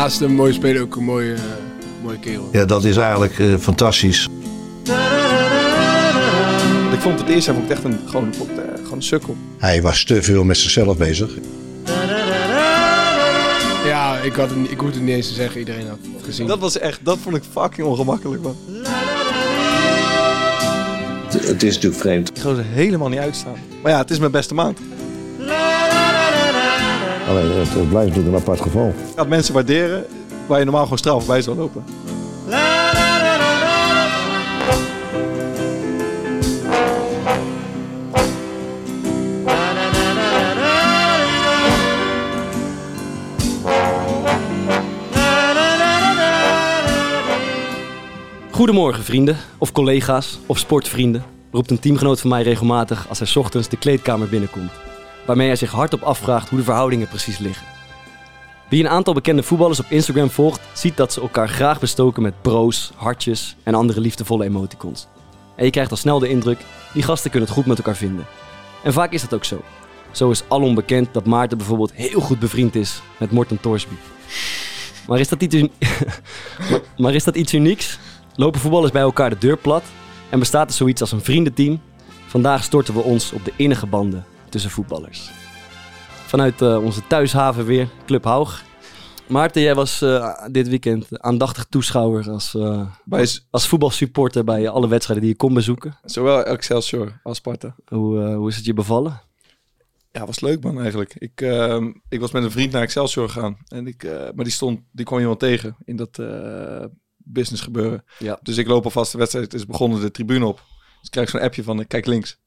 Naast een mooie speler ook een mooie, eh, mooie kerel. Ja, dat is eigenlijk eh, fantastisch. Ik vond het eerst vond ik het echt een, gewoon, vond ik het, eh, gewoon een sukkel. Hij was te veel met zichzelf bezig. Ja, ik, had het, niet- ik hoefde het niet eens te zeggen. Iedereen had het gezien. Dat was echt, dat vond ik fucking ongemakkelijk man. Het, is natuurlijk vreemd. Ik gewoon er helemaal niet uitstaan. Maar ja, het is mijn beste maand. Alleen, het, het blijft natuurlijk een apart geval. Ik ga mensen waarderen waar je normaal gewoon straf bij zou lopen. Goedemorgen vrienden, of collega's, of sportvrienden, roept een teamgenoot van mij regelmatig als hij 's ochtends de kleedkamer binnenkomt. Waarmee hij zich hardop afvraagt hoe de verhoudingen precies liggen. Wie een aantal bekende voetballers op Instagram volgt, ziet dat ze elkaar graag bestoken met bro's, hartjes en andere liefdevolle emoticons. En je krijgt al snel de indruk, die gasten kunnen het goed met elkaar vinden. En vaak is dat ook zo. Zo is alom bekend dat Maarten bijvoorbeeld heel goed bevriend is met Morten Torsby. Maar is dat iets, maar is dat iets unieks? Lopen voetballers bij elkaar de deur plat en bestaat er zoiets als een vriendenteam? Vandaag storten we ons op de innige banden tussen voetballers. Vanuit eh, onze thuishaven weer, Club Haug. Maarten, jij was eh, dit weekend aandachtig toeschouwer als, eh, Bij als, als voetbalsupporter bij alle wedstrijden die je kon bezoeken. zowel Excelsior als Sparta. Hoe, eh, hoe is het je bevallen? Ja, was leuk man eigenlijk. Ik, ehm, ik was met een vriend naar Excelsior gegaan. En ik, eh, maar die stond, die kwam iemand tegen in dat eh, business gebeuren. Ja. Dus ik loop alvast, de wedstrijd is begonnen de tribune op. Dus ik krijg zo'n appje van, eh, kijk links.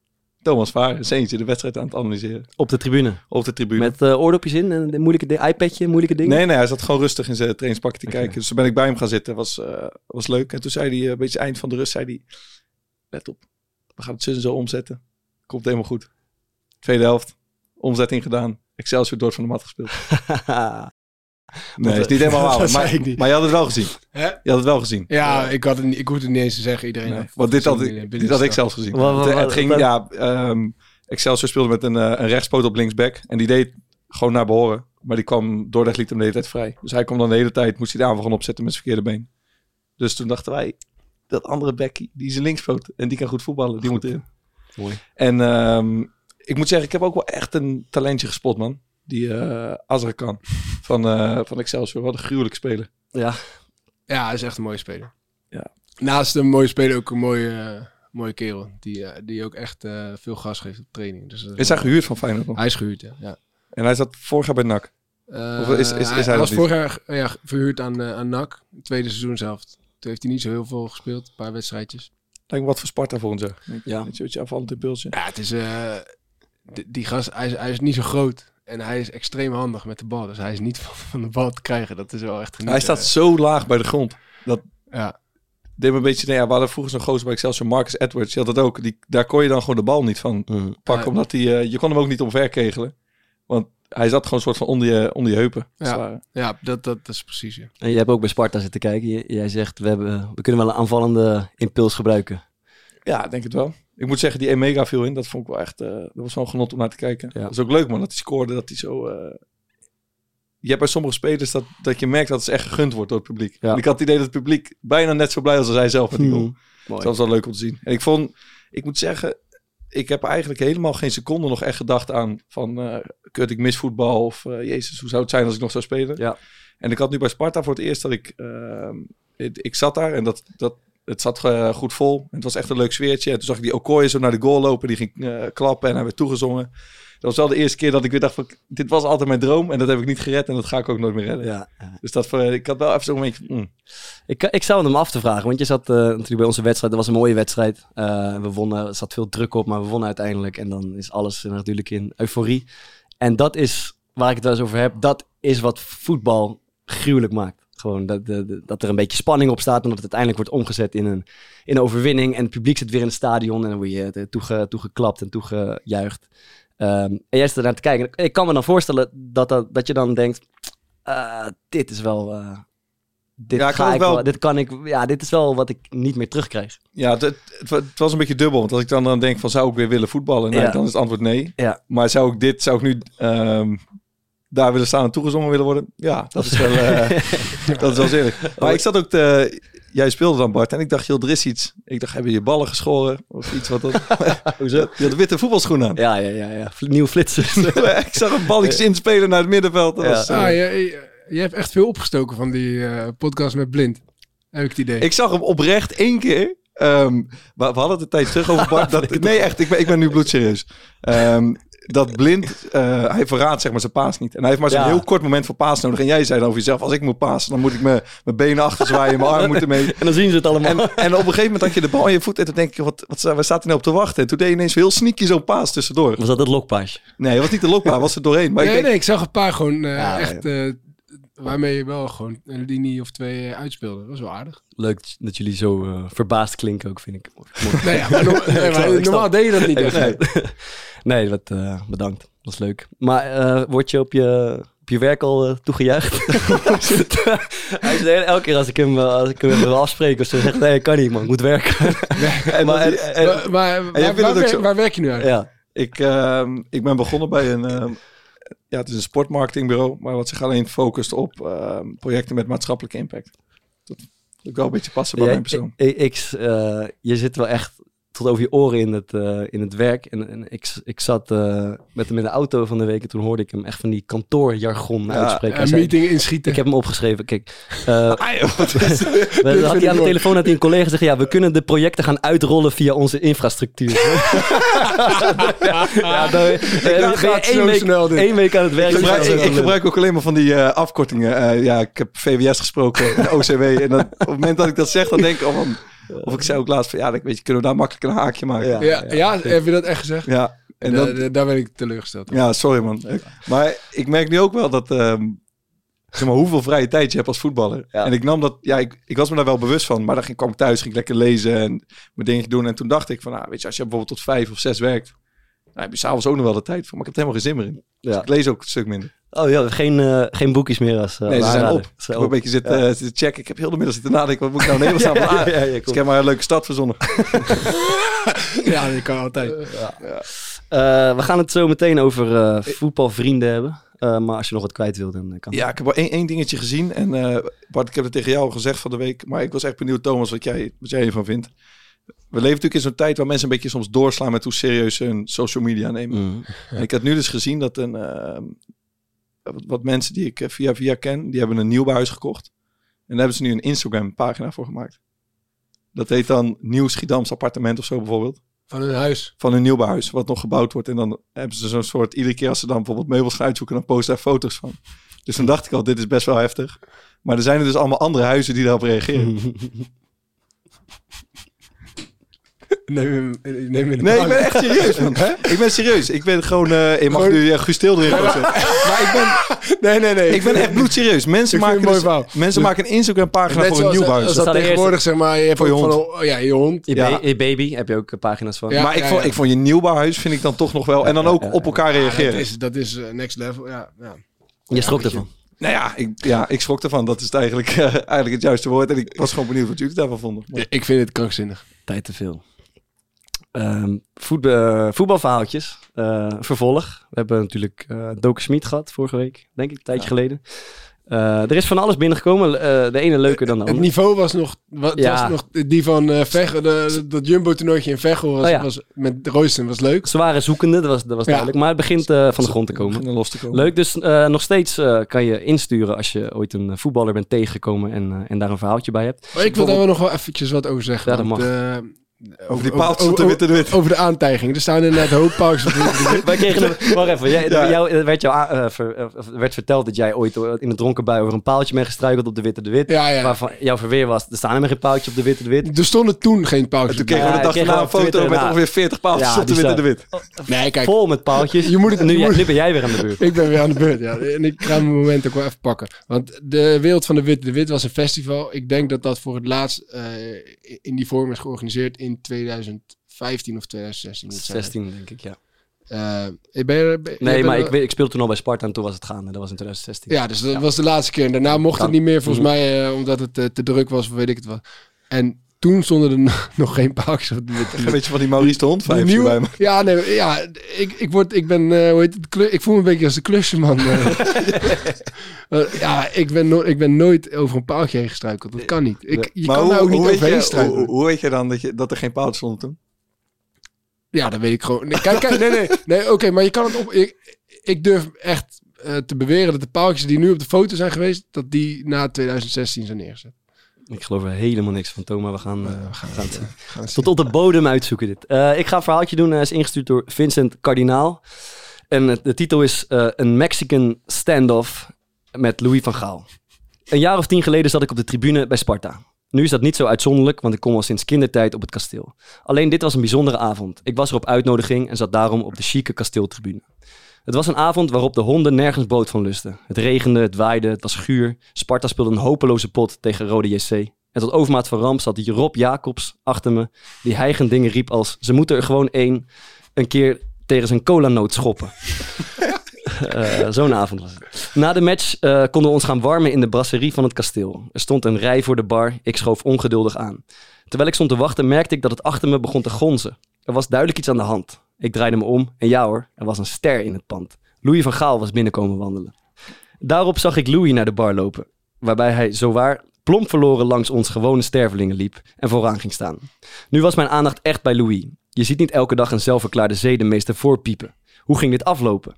Thomas Vaar is eentje de wedstrijd aan het analyseren. Op de tribune. Op de tribune. Met eh, oordopjes in en een moeilijke iPadje, moeilijke dingen? Nee, nee, hij zat gewoon rustig in zijn trainingspakje te kijken. Dus toen ben ik bij hem gaan zitten. Was, eh, was leuk. En toen zei hij, eh, een beetje eind van de rust, zei hij... Let op, we gaan het zo en zo omzetten. Komt helemaal goed. Tweede helft, omzetting gedaan. Excelsior door van de mat gespeeld. Nee, is niet helemaal waar. Maar, ik niet. maar je had het wel gezien. Hè? Je had het wel gezien. Ja, ik, had het, niet- ik hoefde het niet eens te zeggen. Iedereen Nee, want dit had, ik, binnen- dit had ik zelfs gezien. Wat- wat- het, ging, wat- ja, ehm, Excelsior speelde met een, eh, een rechtspoot op linksback. En die deed gewoon naar behoren. Maar die kwam, Dordrecht liet hem de hele tijd vrij. Dus hij kwam dan de hele tijd, moest hij de aanval gaan opzetten met zijn verkeerde been. Dus toen dachten wij, dat andere bekkie, die is een linkspoot. En die kan goed voetballen, die moet erin. Mooi. En ehm, ik moet zeggen, ik heb ook wel echt een talentje gespot, man. Die eh Azarkan van, eh van Excelsior. Wat een gruwelijk speler. Ja, Ja, hij is echt een mooie speler. Ja. Naast een mooie speler ook een mooie, mooie kerel. Die, eh, die ook echt eh, veel gas geeft op training. Dus Is hij gehuurd van Feyenoord? Hij is gehuurd, ja. ja. En hij zat vorig jaar bij NAC. Eh, Of is- is- is hij was niet? vorig jaar ja, verhuurd aan, aan NAC. Het tweede seizoen zelf. Toen heeft hij niet zo heel veel gespeeld. Een paar wedstrijdjes. Lijkt me wat voor Sparta volgend jaar. ja. Weet je, wat je afvallend impulsje. Ja, het is... eh, die, die gast, hij is, hij is niet zo groot. En hij is extreem handig met de bal. Dus hij is niet van, van de bal te krijgen. Dat is wel echt genieten. Hij staat zo laag bij de grond. Ja, Deed me een beetje, nee, ja, we hadden vroeger zo'n gozer bij Excelsior, Marcus Edwards. Die had dat ook. Die, daar kon je dan gewoon de bal niet van Mm. pakken. Ja. Omdat hij, eh, je kon hem ook niet omver kegelen. Want hij zat gewoon een soort van onder je, onder je heupen. Ja. ja dat, dat, dat is precies, ja. En je hebt ook bij Sparta zitten kijken. J- Jij zegt, we, hebben, we kunnen wel een aanvallende impuls gebruiken. Ja, ik denk het wel. Ik moet zeggen, die Emega viel in. Dat vond ik wel echt, eh, dat was wel een genot om naar te kijken. Ja. Dat is ook leuk man, dat hij scoorde, dat hij zo... eh, Je hebt bij sommige spelers dat, dat je merkt dat het echt gegund wordt door het publiek. Ja. En ik had het idee dat het publiek bijna net zo blij was als hij zelf met die goal. Hmm. Mooi. Dat was wel leuk om te zien. En ik vond, ik moet zeggen, ik heb eigenlijk helemaal geen seconde nog echt gedacht aan van, eh kut, ik mis voetbal of jezus, hoe zou het zijn als ik nog zou spelen? Ja. En ik had nu bij Sparta voor het eerst dat ik... ehm, ik, ik zat daar en dat, dat, het zat eh, goed vol. En het was echt een leuk sfeertje. En toen zag ik die Okoye zo naar de goal lopen. Die ging eh, klappen en hij werd toegezongen. Dat was wel de eerste keer dat ik weer dacht van... Dit was altijd mijn droom en dat heb ik niet gered. En dat ga ik ook nooit meer redden. Ja, ja. Dus dat, voor- ik had wel even zo'n beetje... mm. Ik, ik zou het hem af te vragen, want je zat eh, natuurlijk bij onze wedstrijd. Dat was een mooie wedstrijd. Eh, we wonnen, er zat veel druk op, maar we wonnen uiteindelijk. En dan is alles natuurlijk in euforie. En dat is waar ik het wel eens over heb. Dat is wat voetbal gruwelijk maakt. Gewoon dat, dat er een beetje spanning op staat. En dat het uiteindelijk wordt omgezet in een, in een overwinning. En het publiek zit weer in het stadion. En dan word je eh, toege, toegeklapt en toegejuicht. Ehm, en jij zit ernaar te kijken. Ik kan me dan voorstellen dat, dat, dat je dan denkt... eh, dit is wel... eh, dit, Ja, ga ik wel, wel- dit kan ik, ja, dit is wel wat ik niet meer terugkrijg. Ja, het, het, wa- het was een beetje dubbel. Want als ik dan, dan denk van zou ik weer willen voetballen? Ja. dan is het antwoord nee. Ja. Maar zou ik dit, zou ik nu ehm, daar willen staan en toegezongen willen worden? Ja, dat is wel, eh, dat is wel zeker. Maar ik zat ook te... Jij speelde dan Bart en ik dacht, joh, er is iets. Ik dacht, hebben je ballen geschoren? Of iets wat dat... Hoezo? Je had witte voetbalschoenen aan. Ja, ja, ja. ja. Nieuwe flitsers. ik zag een balletje inspelen naar het middenveld. Dat Ja. was, eh, Ah, je, je, je hebt echt veel opgestoken van die eh, podcast met Blind. Heb ik het idee. Ik zag hem oprecht één keer. Ehm, we, we hadden het een tijd terug over Bart. Dat, nee, echt. Ik ben, ik ben nu bloedserieus. Ehm, dat blind, eh, hij verraadt zeg maar zijn paas niet. En hij heeft maar zo'n Ja. heel kort moment voor paas nodig. En jij zei dan over jezelf, als ik moet pasen, dan moet ik me- mijn benen achter zwaaien, mijn arm moeten mee. en dan zien ze het allemaal. En, en op een gegeven moment had je de bal in je voet en toen denk je, wat, wat, waar staat hij nou op te wachten? En toen deed je ineens heel sneaky zo'n paas tussendoor. was dat het lokpaasje? Nee, het was niet de lokbaar, was er doorheen. Maar nee, ik denk, nee, ik zag een paar gewoon eh, Ja, echt... eh, waarmee je wel gewoon een linie of twee eh, uitspeelde. Dat was wel aardig. Leuk dat- jullie zo eh, verbaasd klinken ook, vind ik. Nee, ja, maar, no- nee, maar normaal deed je dat niet. echt. Nee, nee wat, eh, bedankt. Dat is leuk. Maar eh, word je op je, op je werk al toegejuicht? Hij zegt elke keer als ik hem, als ik hem wil afspreken of zo, zegt hij, nee, kan niet man, ik moet werken. en, maar, en- en- Maar, maar jij waar, werk je nu uit? ja. Ik, ehm, ik ben begonnen bij een, ehm, ja, het is een sportmarketingbureau, maar wat zich alleen focust op ehm, projecten met maatschappelijke impact. Dat ik wel een beetje passen bij Ja, mijn persoon. ik- ik- eh, je zit wel echt tot over je oren in het, eh, in het werk. En, en ik, ik zat eh, met hem in de auto van de week en toen hoorde ik hem echt van die kantoorjargon Ja, uitspreken. Een zei- meeting inschieten. ik heb hem opgeschreven. Kijk, eh, Ah, joh, wat is- we- vind had ik hij aan de telefoon had hij een collega zeggen: ja, we kunnen de projecten gaan uitrollen via onze infrastructuur. ja, dan ben je gaat één week, snel één week aan het werk. ik, gebruik, Ja, ik, ik gebruik ook alleen maar van die afkortingen. Ja, ik heb VWS gesproken, en OCW. En dan, op het moment dat ik dat zeg, dan denk ik, oh, man, of ik zei ook laatst van, ja, ik weet je, kunnen we daar makkelijk een haakje maken. Ja. Ja, Ja, ja, heb je dat echt gezegd? en En dan, daar ben ik teleurgesteld. op. Ja, sorry man. Maar ik merk nu ook wel dat, ehm, zeg maar, hoeveel vrije tijd je hebt als voetballer. Ja. En ik nam dat, ja, ik, ik was me daar wel bewust van. Maar dan ging, kwam ik thuis, ging ik lekker lezen en mijn dingetje doen. En toen dacht ik van, nou, weet je, als je bijvoorbeeld tot vijf of zes werkt, dan heb je s'avonds ook nog wel de tijd voor. Maar ik heb er helemaal geen zin meer in. Dus Ja. ik lees ook een stuk minder. Oh ja, geen, eh, geen boekjes meer als uh, nee, ze zijn op. Ik Ze heb een beetje zitten, eh, zitten checken. Ik heb heel de middag zitten nadenken. Wat moet ik nou aan? ja, ja, ja, Dus ik heb maar een leuke stad verzonnen. Ja, dat kan altijd. Eh, we gaan het zo meteen over eh, voetbalvrienden hebben. Eh, maar als je nog wat kwijt wil, dan eh, kan Ja, ik heb wel één, één dingetje gezien. En eh Bart, ik heb het tegen jou gezegd van de week. Maar ik was echt benieuwd, Thomas, wat jij, wat jij ervan vindt. We leven natuurlijk in zo'n tijd waar mensen een beetje soms doorslaan met hoe serieus ze hun social media nemen. Mm. En ik had nu dus gezien dat een, eh, wat, wat mensen die ik eh, via via ken, die hebben een nieuwbouwhuis gekocht. En daar hebben ze nu een Instagram pagina voor gemaakt. Dat heet dan Nieuw Schiedams appartement of zo bijvoorbeeld. Van hun huis. Van hun nieuwbouwhuis, wat nog gebouwd wordt. En dan hebben ze zo'n soort, iedere keer als ze dan bijvoorbeeld meubels gaan uitzoeken, dan posten daar foto's van. Dus toen dacht ik al, dit is best wel heftig. Maar er zijn er dus allemaal andere huizen die daarop reageren. Neem hem, neem hem in de Nee, ik ben echt serieus, man. Ik ben serieus. Ik ben gewoon... eh je mag Gewoon- nu uh, Til erin. Maar ik ben, Nee, nee, nee. ik ben echt bloedserieus. Mensen, Ik vind maken, het mooi dus, verhaal. mensen maken een Instagram-pagina Net voor een zoals- nieuwbouwhuis. Als dat er tegenwoordig, zeg maar, je hebt Voor je hond. van, oh, ja, je hond. Je, Ja. je baby heb je ook eh, pagina's van. Ja. maar ik, vond, ik vond je nieuwbouwhuis vind ik dan toch nog wel... En dan ook op elkaar reageren. dat is, dat is eh, next level. Ja, ja. je schrok ervan. Nou ja ik, ja, ik schrok ervan. Dat is het eigenlijk, eh, eigenlijk het juiste woord. En ik was gewoon benieuwd wat jullie daarvan vonden. Maar- Ik vind het krankzinnig. Tijd te veel. Ehm, voet- voetbalverhaaltjes. Eh, vervolg. We hebben natuurlijk eh Doken Smit gehad vorige week, denk ik, een tijdje geleden. Eh, er is van alles binnengekomen. eh, de ene leuker dan de Het andere. niveau was nog, Ja. was nog die van eh Veghel, de, dat Jumbo-toernooitje in Veghel was, Oh ja. was met Royston was leuk. Ze waren zoekende, dat was, dat was Ja. duidelijk. Maar het begint eh, van de grond te komen. Beginnen los te komen. Leuk, dus eh, nog steeds eh, kan je insturen als je ooit een voetballer bent tegengekomen en, eh, en daar een verhaaltje bij hebt. Maar ik wil daar wel nog wel eventjes wat over zeggen. Ja, dat want, mag. Over die paaltjes op de witte de wit. Over de aantijging. Er staan inderdaad een hoop paaltjes op de witte de wit. Wij kregen een, wacht even, jij, Ja. jou, er werd, jou eh, ver- eh, werd verteld dat jij ooit in een dronken bui over een paaltje bent gestruikeld op de Witte de Wit. Ja, ja. Waarvan jouw verweer was, er staan helemaal geen paaltje op de Witte de Wit. Er stonden toen geen En paaltjes. toen op de kregen we de dag daarna een foto Twitter, met nou, ongeveer 40 paaltjes ja, op de witte de wit. Nee, kijk. Vol met paaltjes. Je moet het- nu, je jij- moet- nu ben jij weer aan de beurt. Ik ben weer aan de beurt, ja. En ik ga mijn moment ook wel even pakken. Want de Wereld van de Wit, de Wit was een festival. Ik denk dat dat voor het laatst eh, in die vorm is georganiseerd in 2015 of 2016. moet het zijn. 16 denk ik, ja. Eh, ben je, ben- Nee, ben- maar ik, weet- ik speelde toen al bij Sparta en toen was het gaande. Dat was in 2016. Ja, dus dat was de laatste keer. En daarna mocht het niet meer, volgens Mhm. mij, eh, omdat het eh, te druk was, of weet ik het wat. En toen stonden er nog- geen paaltjes. Een beetje van die Maurice de Hond nieuwe- bij me. Ja, nee, ja, ik, ik word, ik ben, eh, hoe heet het, ik voel me een beetje als de klusjeman. eh. Eh, ja, ik ben, no ik ben nooit over een paaltje heen gestruikeld. Dat kan niet. Ik, je Maar kan hoe, daar ook niet hoe, weet overheen je, struikelen. hoe, hoe weet je dan dat, je, dat er geen paaltjes stonden toen? Ja, dat weet ik gewoon. Nee, kijk, kijk, nee, nee, nee, oké, maar je kan het op. Ik, ik durf echt te beweren dat de paaltjes die nu op de foto zijn geweest, dat die na 2016 zijn neergezet. Ik geloof er helemaal niks van, Thomas. We gaan, eh, we gaan gaan het. Gaan Tot op de bodem uitzoeken dit. Eh, ik ga een verhaaltje doen. Hij is ingestuurd door Vincent Kardinaal. En de titel is eh, Een Mexican Standoff met Louis van Gaal. Een jaar of tien geleden zat ik op de tribune bij Sparta. Nu is dat niet zo uitzonderlijk, want ik kom al sinds kindertijd op het kasteel. Alleen dit was een bijzondere avond. Ik was er op uitnodiging en zat daarom op de chique kasteeltribune. Het was een avond waarop de honden nergens brood van lusten. Het regende, het waaide, het was guur. Sparta speelde een hopeloze pot tegen Rode JC. En tot overmaat van ramp zat die Rob Jacobs achter me, die hijgend dingen riep als... ze moeten er gewoon één een keer tegen zijn colanoot schoppen. Eh, Zo'n avond. Na de match eh, konden we ons gaan warmen in de brasserie van het kasteel. Er stond een rij voor de bar. Ik schoof ongeduldig aan. Terwijl ik stond te wachten, merkte ik dat het achter me begon te gonzen. Er was duidelijk iets aan de hand. Ik draaide me om en ja hoor, er was een ster in het pand. Louis van Gaal was binnenkomen wandelen. Daarop zag ik Louis naar de bar lopen, waarbij hij zowaar plomp verloren langs ons gewone stervelingen liep en vooraan ging staan. Nu was mijn aandacht echt bij Louis. Je ziet niet elke dag een zelfverklaarde zedenmeester voorpiepen. Hoe ging dit aflopen?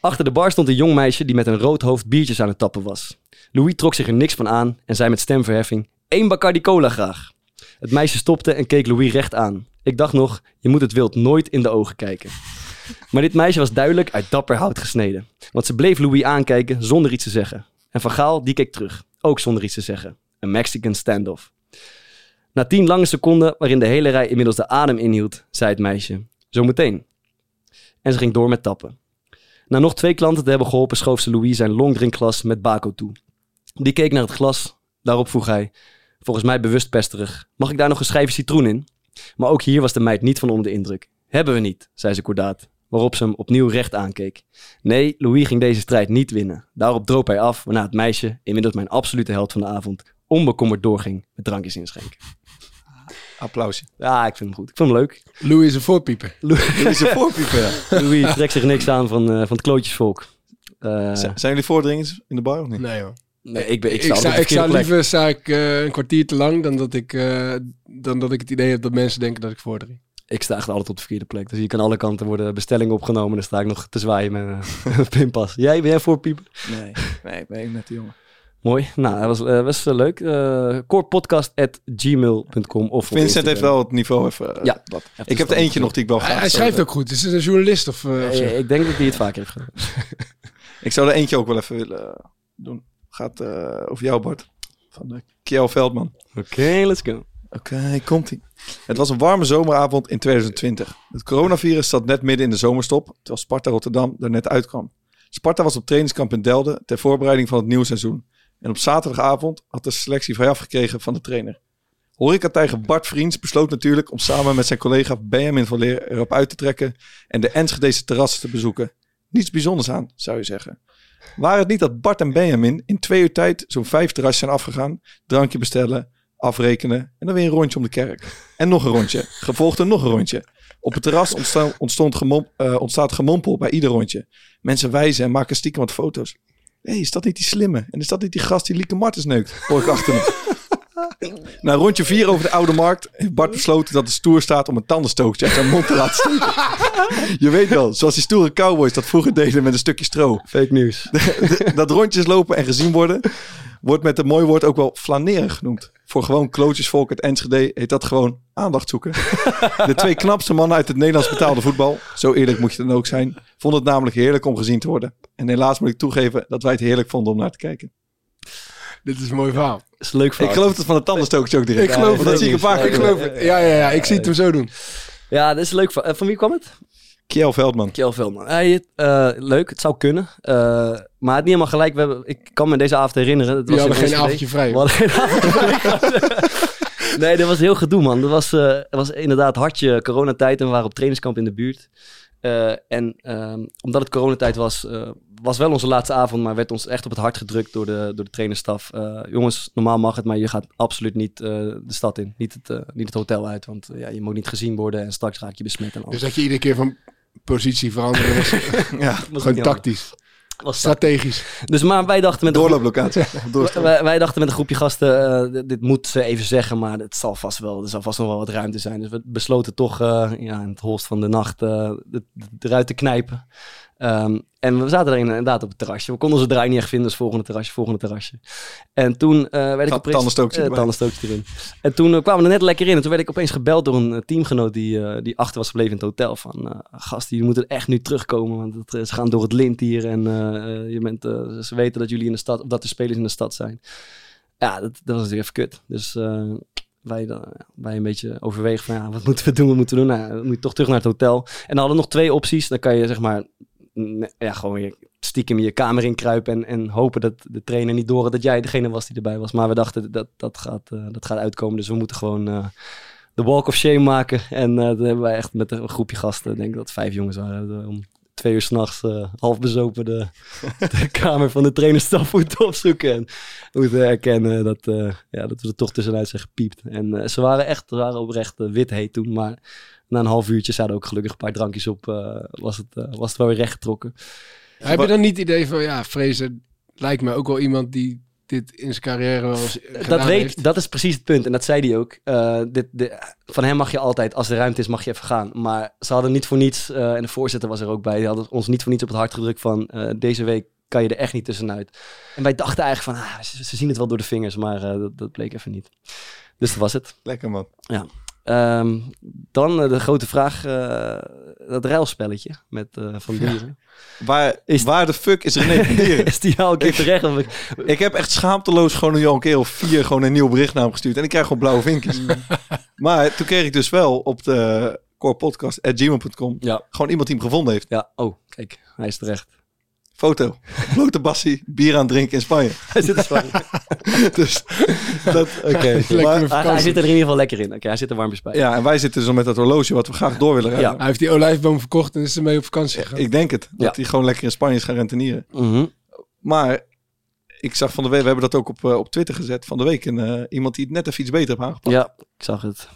Achter de bar stond een jong meisje die met een rood hoofd biertjes aan het tappen was. Louis trok zich er niks van aan en zei met stemverheffing: één Bacardi Cola graag. Het meisje stopte en keek Louis recht aan. Ik dacht nog, je moet het wild nooit in de ogen kijken. Maar dit meisje was duidelijk uit dapper hout gesneden. Want ze bleef Louis aankijken zonder iets te zeggen. En Van Gaal, die keek terug, ook zonder iets te zeggen. Een Mexican standoff. Na tien lange seconden, waarin de hele rij inmiddels de adem inhield, zei het meisje: Zometeen. En ze ging door met tappen. Na nog twee klanten te hebben geholpen, schoof ze Louis zijn longdrinkglas met bako toe. Die keek naar het glas. Daarop vroeg hij, volgens mij bewust pesterig, mag ik daar nog een schijfje citroen in? Maar ook hier was de meid niet van onder de indruk. Hebben we niet, zei ze kordaat, waarop ze hem opnieuw recht aankeek. Nee, Louis ging deze strijd niet winnen. Daarop droop hij af, waarna het meisje, inmiddels mijn absolute held van de avond, onbekommerd doorging met drankjes inschenken. Applausje. Ja, ik vind hem goed. Ik vond hem leuk. Louis is een voorpieper. Dit is een voorpieper, ja. Louis trekt zich niks aan van, eh, van het klootjesvolk. Eh, Zijn jullie voordringers in de bar of niet? Nee hoor. Nee, ik, ben, ik Ik, de ik liever sta ik, eh, een kwartier te lang dan dat, ik, eh, dan dat ik het idee heb dat mensen denken dat ik voordring. Ik sta echt altijd op de verkeerde plek. Dus hier kan alle kanten worden bestellingen opgenomen. En dan sta ik nog te zwaaien met een pinpas. Jij, ben jij voor piepen? Nee, nee, ik ben net die jongen. Mooi. Nou, dat was, eh, was leuk. Uh, corepodcast.gmail.com of Vincent heeft wel het niveau even... Ja. wat. Even Ik heb er eentje nog die ik wel Hij, graag hij zou- schrijft ook goed. Is het een journalist of, of zo? Ik denk dat hij het vaak heeft gedaan. Ik zou er eentje ook wel even willen doen. Gaat eh, over jou, Bart. Van de Kjell Veldman. Oké, let's go. Oké, komt-ie. Het was een warme zomeravond in 2020. Het coronavirus zat net midden in de zomerstop, terwijl Sparta Rotterdam er net uitkwam. Sparta was op trainingskamp in Delden ter voorbereiding van het nieuwe seizoen. En op zaterdagavond had de selectie vrijaf gekregen van de trainer. Horecatijger Bart Vriends besloot natuurlijk om samen met zijn collega Benjamin van Leer erop uit te trekken en de Enschedese terrassen te bezoeken. Niets bijzonders aan, zou je zeggen. Waar het niet dat Bart en Benjamin in twee uur tijd zo'n vijf terrassen zijn afgegaan, drankje bestellen, afrekenen en dan weer een rondje om de kerk. En nog een rondje, gevolgd door nog een rondje. Op het terras ontsta- ontstond eh, ontstaat gemompel bij ieder rondje. Mensen wijzen en maken stiekem wat foto's. hey, is dat niet die slimme? En is dat niet die gast die Lieke Martens neukt? Hoor ik achter me. Na rondje vier over de Oude Markt heeft Bart besloten dat het stoer staat om een tandenstokertje uit zijn mond te laten steken. Je weet wel, zoals die stoere cowboys dat vroeger deden met een stukje stro. Fake nieuws. dat rondjes lopen en gezien worden, wordt met een mooi woord ook wel flaneren genoemd. Voor gewoon klootjesvolk uit Enschede heet dat gewoon aandacht zoeken. De twee knapste mannen uit het Nederlands betaalde voetbal, zo eerlijk moet je dan ook zijn, vonden het namelijk heerlijk om gezien te worden. En helaas moet ik toegeven dat wij het heerlijk vonden om naar te kijken. Dit is een mooi verhaal. Dat is een leuk Ik geloof het van de tandenstokertje ook direct. Ik geloof dat zie ik een paar keer Ik geloof het. Ja, ja, ja. Ik zie het hem zo doen. Ja, dat is een leuk verhaal. Eh, Van wie kwam het? Kjell Veldman. Kjell Veldman. Hij, eh, leuk, het zou kunnen. Eh, maar het niet helemaal gelijk. We hebben, ik kan me deze avond herinneren. Het was hadden geen avondje vrij. We hadden geen avondje vrij. nee, dat was heel gedoe, man. Dat was, eh, het was inderdaad hartje coronatijd en we waren op trainingskamp in de buurt. Eh, en ehm, omdat het coronatijd was, eh, was wel onze laatste avond, maar werd ons echt op het hart gedrukt door de, door de trainerstaf. Eh, jongens, normaal mag het, maar je gaat absoluut niet eh, de stad in. Niet het, eh, niet het hotel uit, want ja, je moet niet gezien worden en straks raak je besmet en alles. Dus dat je iedere keer van positie veranderen was Ja, Was gewoon tactisch. Was Strategisch. Dus maar wij dachten met een doorlooplocatie. Wij, wij dachten met een groepje gasten, eh, dit, dit moet ze even zeggen, maar het zal vast wel, er zal vast nog wel wat ruimte zijn. Dus we besloten toch eh, ja, in het holst van de nacht eh, het eruit te knijpen. Ehm, en we zaten er inderdaad op het terrasje. We konden onze draai niet echt vinden, dus volgende terrasje, volgende terrasje. En toen eh, werd ik opeens... tandenstokertje eh, erbij. tandenstokertje erin. En toen eh, kwamen we er net lekker in. En toen werd ik opeens gebeld door een eh, teamgenoot die, eh, die achter was gebleven in het hotel. Van, eh gast, jullie moeten echt nu terugkomen, want het, eh, ze gaan door het lint hier. En eh, eh, je bent, eh, ze weten dat jullie in de stad, of dat de spelers in de stad zijn. Ja, dat, dat was natuurlijk even kut. Dus eh, wij, dan, wij een beetje overwegen van, ja, wat moeten we doen, wat moeten we doen? Nou, dan moet je toch terug naar het hotel. En dan hadden we nog twee opties. Dan kan je zeg maar, ja, gewoon je stiekem je kamer inkruipen en, en hopen dat de trainer niet door had dat jij degene was die erbij was. Maar we dachten, dat, dat, gaat, eh, dat gaat uitkomen. Dus we moeten gewoon eh, de walk of shame maken. En eh dat hebben wij echt met een groepje gasten, ik denk dat het vijf jongens waren, om twee uur s'nachts uh, half bezopen de, de kamer van de trainerstaf moeten opzoeken. En moeten erkennen dat, uh, ja, dat we er toch tussenuit zijn gepiept. En uh, ze waren echt, ze waren oprecht uh, wit heet toen, maar na een half uurtje zaten ook gelukkig een paar drankjes op, uh, was, het, was het wel weer recht getrokken. Heb je dan niet het idee van, ja, Fraser lijkt me ook wel iemand die dit in zijn carrière wel eens dat weet, heeft. Dat is precies het punt. En dat zei hij ook. Uh, dit, dit, van hem mag je altijd, als er ruimte is, mag je even gaan. Maar ze hadden niet voor niets, uh, en de voorzitter was er ook bij, die hadden ons niet voor niets op het hart gedrukt van uh, deze week kan je er echt niet tussenuit. En wij dachten eigenlijk van, ah, ze, ze, zien het wel door de vingers, maar uh, dat, dat, bleek even niet. Dus dat was het. Lekker man. Ja. Um, dan uh, de grote vraag, uh, dat ruilspelletje met uh, Van Dieren. Ja. Waar, is, waar de fuck is René Van Dieren? is die al een keer terecht? Of ik... ik heb echt schaamteloos gewoon al een keer of vier gewoon een nieuw bericht naar hem gestuurd. En ik krijg gewoon blauwe vinkjes. maar toen kreeg ik dus wel op de corepodcast.gmail.com ja. gewoon iemand die hem gevonden heeft. Ja, oh, kijk, hij is terecht. Foto. Blote bassie, bier aan het drinken in Spanje. Hij zit in Spanje. dus dat, oké. Okay. hij, hij zit er in ieder geval lekker in. Oké, okay, hij zit er warmpjes bij. Ja, en wij zitten zo met dat horloge wat we graag door willen rijden. Ja. Hij heeft die olijfboom verkocht en is ermee op vakantie gegaan. Ik denk het. Dat hij gewoon lekker in Spanje is gaan rentenieren. Mm -hmm. Maar ik zag van de week, we hebben dat ook op, uh, op Twitter gezet van de week. En uh, iemand die het net even iets beter heeft aangepakt. Ja, ik zag het.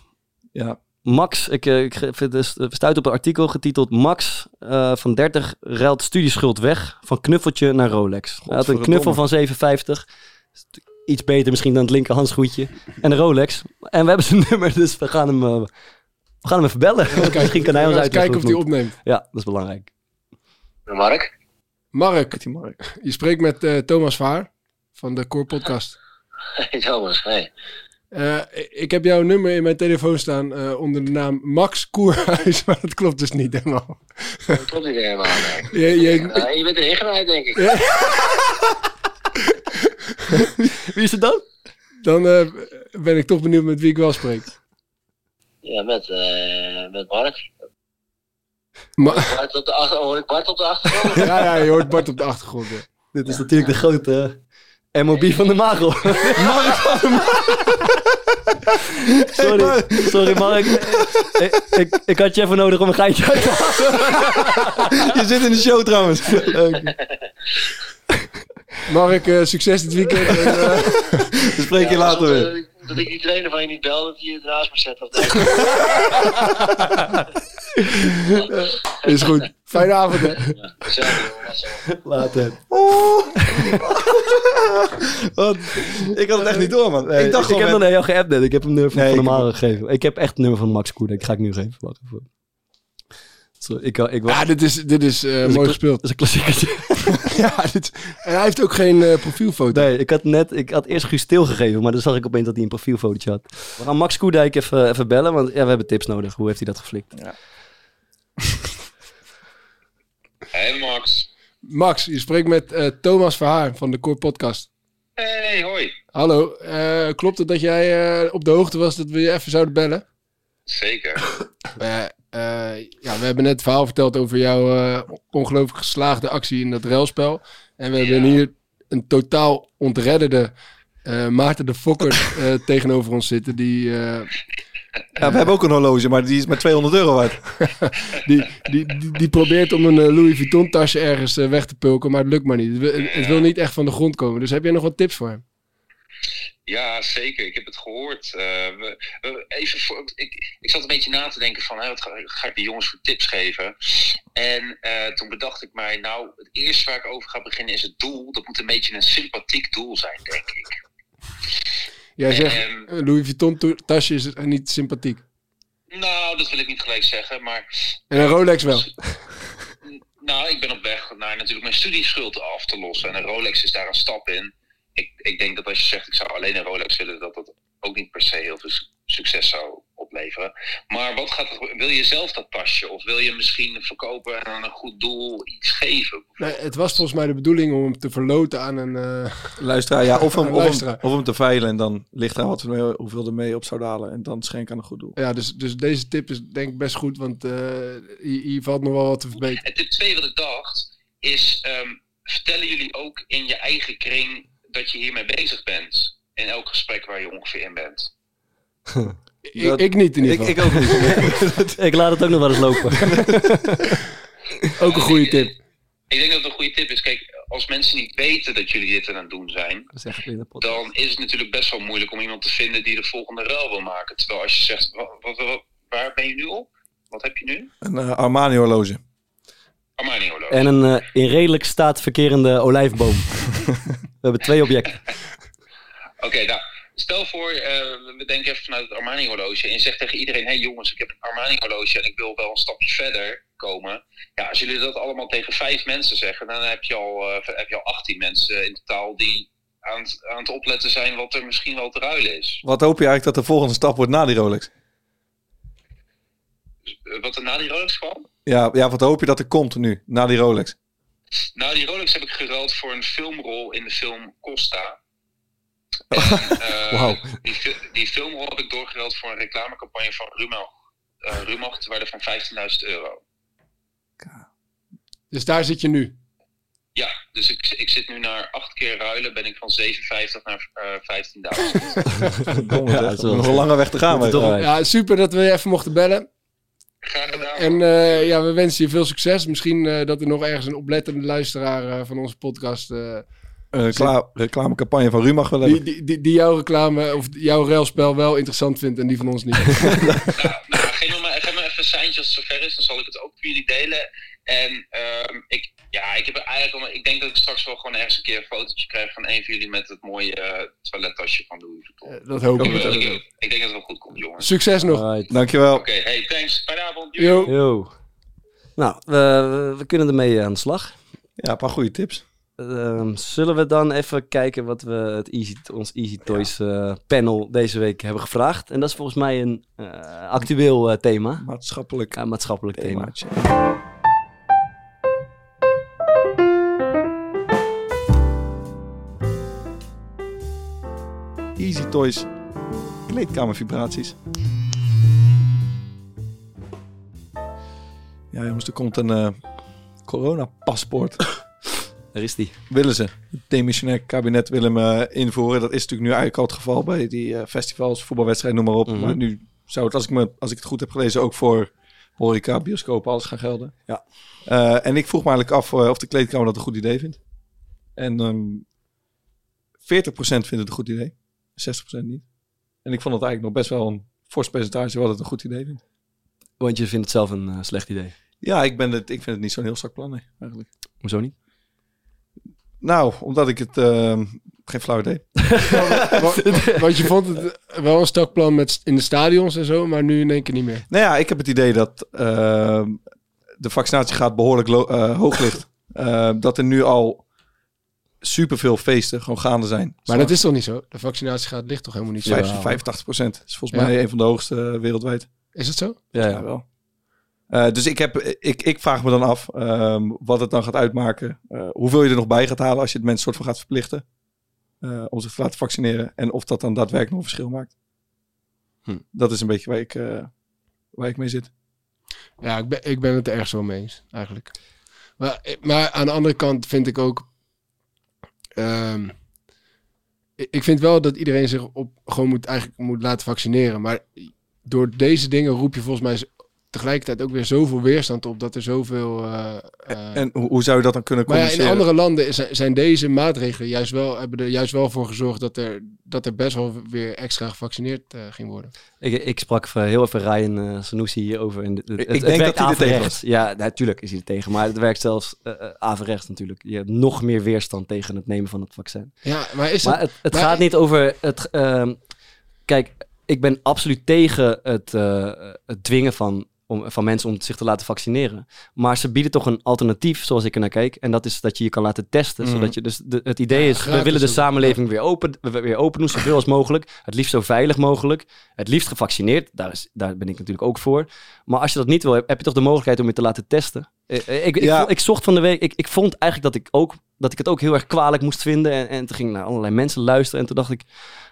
Ja, Max, ik, ik vind dus, stuit op een artikel getiteld Max uh, van 30 ruilt studieschuld weg van knuffeltje naar Rolex. Hij had een knuffel van 57. Iets beter misschien dan het linkerhandschoentje. En een Rolex. En we hebben zijn nummer, dus we gaan hem, uh, we gaan hem even bellen. Kijken, misschien kan hij ons uit. kijken of hij opneemt. Ja, dat is belangrijk. Mark? Mark, Mark. je spreekt met uh, Thomas Vaar van de Core Podcast. Hey Thomas, hey. Uh, ik heb jouw nummer in mijn telefoon staan uh, onder de naam Max Koerhuis, maar dat klopt dus niet helemaal. Dat klopt niet helemaal, nee. Je, je, ja, je bent erin genaaid, denk ik. Ja. wie is het dan? Dan uh, ben ik toch benieuwd met wie ik wel spreek. Ja, met, met Mark. Ma Bart op de achter, hoor ik Bart op de achtergrond? ja, ja, je hoort Bart op de achtergrond. Ja. Dit is natuurlijk de grote MOB van de Magel. Mark van de Sorry, sorry Mark. ik, ik, ik, had je even nodig om een geintje uit te halen. je zit in de show trouwens. Okay. Mark, uh, succes dit weekend. En, uh... We spreken je later weer. Dat, ik, dat ik die trainer van je niet bel, dat je het naast me zet. Of Is goed. Fijne avond, hè. Ja, gezellig. Later. Oh. Wat? Ik had het echt niet door, man. Nee, ik dacht ik gewoon... heb met- nog naar jou geappt net. Ik heb hem nummer van, Nee, van ik normaal heb- gegeven. Ik heb echt het nummer van Max Koerdijk. Ga ik nu geven. Wacht even. Sorry, ik, ik, was, Ja, dit is, dit is eh, is een mooi gespeeld. Dat is een klassieker. ja, dit, en hij heeft ook geen eh, profielfoto. Nee, ik had net, ik had eerst Guus Til gegeven, maar dan zag ik opeens dat hij een profielfotootje had. We gaan Max Koerdijk even, even bellen, want ja, we hebben tips nodig. Hoe heeft hij dat geflikt? Hey Max. Max, je spreekt met eh, Thomas Verhaar van de Core Podcast. Hey, hoi. Hallo, eh, klopt het dat jij eh, op de hoogte was dat we je even zouden bellen? Zeker. Ja, we hebben net het verhaal verteld over jouw ongelooflijk geslaagde actie in dat ruilspel. En we hebben hier een totaal ontredderde Maarten de Fokker tegenover ons zitten. Die, Ja, we hebben ook een horloge, maar die is met 200 euro waard. die, die, die, die probeert om een eh, Louis Vuitton tasje ergens eh, weg te pulken, maar het lukt maar niet. Het, wil- het wil niet echt van de grond komen. Dus heb jij nog wat tips voor hem? Ja, zeker. Ik heb het gehoord. Eh, we, we- even voor, ik, ik zat een beetje na te denken van, hè, wat ga, ga ik de jongens voor tips geven? En toen bedacht ik mij, nou, het eerste waar ik over ga beginnen is het doel. Dat moet een beetje een sympathiek doel zijn, denk ik. Jij zegt, Ehm, Louis Vuitton to- tasje is niet sympathiek. nou, dat wil ik niet gelijk zeggen, maar En een Rolex wel. Nou, ik ben op weg naar natuurlijk mijn studieschuld af te lossen. En een Rolex is daar een stap in. Ik, ik denk dat als je zegt, ik zou alleen een Rolex willen, dat dat ook niet per se heel veel su- succes zou opleveren. Maar wat gaat er, wil je zelf dat tasje? Of wil je misschien verkopen en aan een goed doel iets geven? Nee, het was volgens mij de bedoeling om hem te verloten aan een... eh, Luisteraar, ja, of hem, of, hem, Luisteraar. of hem te veilen en dan ligt er wat mee, hoeveel er mee op zou dalen. En dan schenken aan een goed doel. ja, dus, dus deze tip is denk ik best goed, want eh, hier, hier valt nog wel wat te verbeteren. En tip 2 wat ik dacht, is ehm, vertellen jullie ook in je eigen kring dat je hiermee bezig bent? In elk gesprek waar je ongeveer in bent. Ik, ik niet in ieder Ik, geval. ik ook niet. ik laat het ook nog wel eens lopen. Ook een goede tip. Ik denk dat het een goede tip is. Kijk, als mensen niet weten dat jullie dit aan het doen zijn, dan is het natuurlijk best wel moeilijk om iemand te vinden die de volgende ruil wil maken. Terwijl als je zegt, wa- wa- wa- waar ben je nu op? Wat heb je nu? Een eh, Armani horloge. Armani horloge. En een eh, in redelijk staat verkerende olijfboom. we hebben twee objecten. Oké, nou, stel voor, eh, we denken even vanuit het Armani horloge en je zegt tegen iedereen, hé hey jongens, ik heb een Armani horloge en ik wil wel een stapje verder komen. Ja, als jullie dat allemaal tegen vijf mensen zeggen, dan heb je al, eh, heb je al 18 mensen in totaal die aan het, aan het opletten zijn wat er misschien wel te ruilen is. Wat hoop je eigenlijk dat de volgende stap wordt na die Rolex? Eh, Wat er na die Rolex kwam? Ja, ja, wat hoop je dat er komt nu, na die Rolex? Nou, die Rolex heb ik geruild voor een filmrol in de film Costa. Eh, Wauw. die, die filmrol heb ik doorgeruild voor een reclamecampagne van eh Rumach te waarde van 15.000 euro. Dus daar zit je nu. Ja, dus ik, ik zit nu naar acht keer ruilen, ben ik van 57 naar eh 15.000. Domme Ja, dat is nog een lange weg te gaan. Ja, super dat we je even mochten bellen. Graag gedaan. En eh, ja, we wensen je veel succes. Misschien eh, dat er nog ergens een oplettende luisteraar eh, van onze podcast... eh, Een recla- reclamecampagne van Rumach wel die, hebben. die, die, die jouw reclame of jouw railspel wel interessant vindt en die van ons niet. Nou, nou, geef, me maar, geef me even een seintje als het zover is, dan zal ik het ook voor jullie delen. En ehm, ik, ja, ik, heb eigenlijk al, ik denk dat ik straks wel gewoon ergens een keer een fotootje krijg van een van jullie met het mooie eh, toilettasje van Vuitton. Eh, dat hoop Ik, ik. ik, ik denk dat het wel goed komt, jongens. Succes nog. Alright. Dankjewel. Oké, hey, thanks. Fijne avond. Yo. Yo. Nou, we, we kunnen ermee aan de slag. Ja, een paar goede tips. Ehm, zullen we dan even kijken wat we het Easy, ons Easy Toys eh, panel deze week hebben gevraagd. En dat is volgens mij een eh, actueel eh, thema. Maatschappelijk Ja, maatschappelijk thema. Easy Toys. Kleedkamervibraties. Ja jongens, er komt een coronapaspoort. Daar is die. willen ze. Het demissionair kabinet wil hem eh, invoeren. Dat is natuurlijk nu eigenlijk al het geval bij die eh, festivals, voetbalwedstrijden, noem maar op. Mhm. Maar nu zou het, als ik, me, als ik het goed heb gelezen, ook voor horeca, bioscopen, alles gaan gelden. Ja. Eh, en ik vroeg me eigenlijk af of de kleedkamer dat een goed idee vindt. En ehm 40% vindt het een goed idee, 60% niet. En ik vond het eigenlijk nog best wel een fors percentage wat het een goed idee vindt. Want je vindt het zelf een slecht idee. Ja, ik, ben het, ik vind het niet zo'n heel strak plan, nee, eigenlijk. Hoezo niet? Nou, omdat ik het... ehm, geen flauw idee. Wa- Want je vond het wel een stokplan met in de stadions en zo, maar nu in één keer niet meer. Nou ja, ik heb het idee dat ehm, de vaccinatiegraad behoorlijk lo- eh, hoog ligt. Eh, dat er nu al superveel feesten gewoon gaande zijn. Maar dat is toch niet zo? De vaccinatiegraad ligt toch helemaal niet zo? Vijf- 85 procent. is volgens Ja. mij een van de hoogste eh, wereldwijd. Is het zo? Ja, Ja, wel. Eh, dus ik, heb, ik, ik vraag me dan af ehm, wat het dan gaat uitmaken. Eh, hoeveel je er nog bij gaat halen als je het mensen soort van gaat verplichten. eh, om zich te laten vaccineren. En of dat dan daadwerkelijk nog een verschil maakt. Hm. Dat is een beetje waar ik, waar ik mee zit. Ja, ik ben, ik ben het er ergens wel mee eens, eigenlijk. Maar, maar aan de andere kant vind ik ook... ehm, ik vind wel dat iedereen zich op, gewoon moet, eigenlijk moet laten vaccineren. Maar door deze dingen roep je volgens mij tegelijkertijd ook weer zoveel weerstand op... dat er zoveel... eh, eh, En hoe, hoe zou je dat dan kunnen maar ja, in andere landen is- zijn deze maatregelen juist wel, hebben er juist wel voor gezorgd... dat er, dat er best wel weer extra gevaccineerd eh, ging worden. Ik, ik sprak heel even Ryan uh, Sanusi hierover. En het, het, Ik het denk werkt dat hij er tegen averechts. Ja, natuurlijk is hij er tegen. Maar het werkt zelfs uh, averechts natuurlijk. Je hebt nog meer weerstand tegen het nemen van het vaccin. Ja, maar is maar dat... het, het maar- gaat niet over het... Uh, kijk, ik ben absoluut tegen het, uh, het dwingen van, om, van mensen om zich te laten vaccineren. Maar ze bieden toch een alternatief, zoals ik er naar kijk. En dat is dat je je kan laten testen. Mhm. Zodat je, dus de, het idee Ja, is, we willen de samenleving weer, open, weer open doen, zoveel als mogelijk. Het liefst zo veilig mogelijk. Het liefst gevaccineerd. Daar, is, daar ben ik natuurlijk ook voor. Maar als je dat niet wil, heb, heb je toch de mogelijkheid om je te laten testen. Ik, ik, Ja. ik, ik zocht van de week, ik, ik vond eigenlijk dat ik, ook, dat ik het ook heel erg kwalijk moest vinden. En, en toen ging ik naar allerlei mensen luisteren. En toen dacht ik,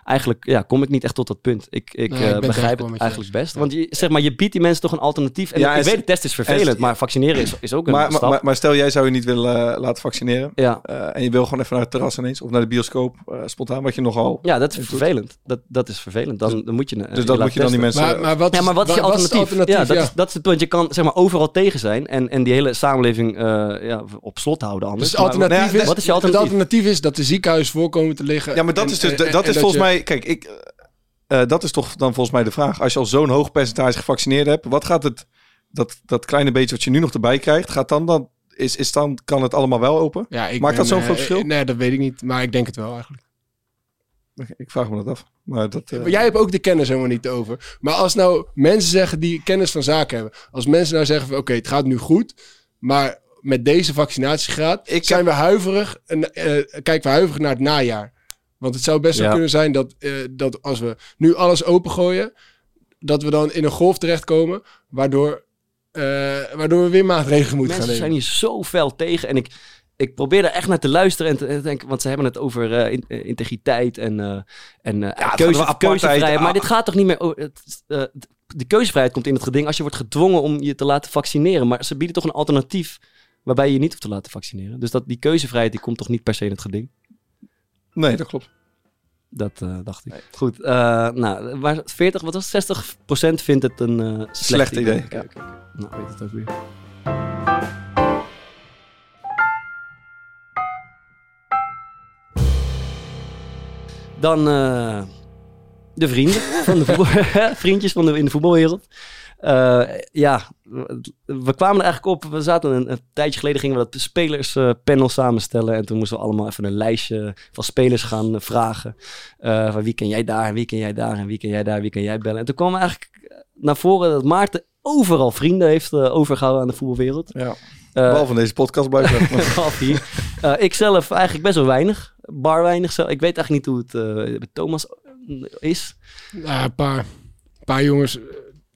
eigenlijk ja, kom ik niet echt tot dat punt. Ik, ik, Nee, ik ben eh, begrijp het eigenlijk best. Want je, zeg maar, je biedt die mensen toch een alternatief. En Ja, ik en weet, de test is vervelend, en- maar vaccineren is, is ook een Maar, stap. maar, maar, maar stel, jij zou je niet willen eh, laten vaccineren. ja. eh, en je wil gewoon even naar het terras ineens. Of naar de bioscoop. eh, spontaan, wat je nogal... ja, dat is doet. vervelend. Dat, dat is vervelend. Dan, dan moet je, Dus dat moet je dan die mensen... Maar, maar wat Ja, maar wat is je alternatief? Ja, dat, Ja. Is, dat is het punt. Je kan zeg maar overal tegen zijn en, en die hele samenleving eh, ja, op slot houden anders. Dus alternatief, nou is, wat is je het alternatief? alternatief is dat de ziekenhuizen voorkomen te liggen. Ja, maar dat en- is dus en- dat en is volgens je- mij. Kijk, ik, eh, eh, dat is toch dan volgens mij de vraag. Als je al zo'n hoog percentage gevaccineerd hebt, wat gaat het dat dat kleine beetje wat je nu nog erbij krijgt, gaat dan dan is is dan kan het allemaal wel open? Ja, ik Maakt dat zo'n groot eh, verschil? Nee, dat weet ik niet, maar ik denk het wel eigenlijk. Ik vraag me dat af. Maar dat. jij hebt ook de kennis helemaal niet over. Maar als nou mensen zeggen die kennis van zaken hebben. Als mensen nou zeggen van oké, het gaat nu goed. Maar met deze vaccinatiegraad Ik zijn we huiverig. En, eh, kijken we huiverig naar het najaar. Want het zou best wel Ja. kunnen zijn dat, eh, dat als we nu alles opengooien. Dat we dan in een golf terechtkomen. Waardoor, eh, waardoor we weer maatregelen moeten Mensen gaan zijn nemen. hier zo fel tegen. En ik, ik probeer er echt naar te luisteren en te, en te denken, want ze hebben het over in- integriteit en, eh en eh, keuze, over apartheid. keuzevrijheid. Maar Ah. dit gaat toch niet meer... o- het, eh, de keuzevrijheid komt in het geding als je wordt gedwongen om je te laten vaccineren. Maar ze bieden toch een alternatief waarbij je je niet hoeft te laten vaccineren. Dus dat, die keuzevrijheid die komt toch niet per se in het geding. Nee, dat klopt. Dat eh, dacht ik. Goed, eh, nou, waar 40, wat was het? 60% vindt het een eh, slecht, Slecht idee, oké. Nou, weet het ook weer. Dan de vrienden van de voetbal, vriendjes van de, in de voetbalwereld. Eh, ja, we kwamen er eigenlijk op. We zaten een, een tijdje geleden gingen we dat spelerspanel samenstellen. En toen moesten we allemaal even een lijstje van spelers gaan vragen. Eh, van wie ken jij daar en wie ken jij daar en wie ken jij daar, wie ken jij bellen. En toen kwam eigenlijk naar voren dat Maarten overal vrienden heeft eh, overgehouden aan de voetbalwereld. Ja. Eh, Behalve in deze podcast blijven. Hier. Eh, ik zelf eigenlijk best wel weinig. Bar weinig. zelf. Ik weet eigenlijk niet hoe het eh, met Thomas is. Ja, een paar, een paar jongens.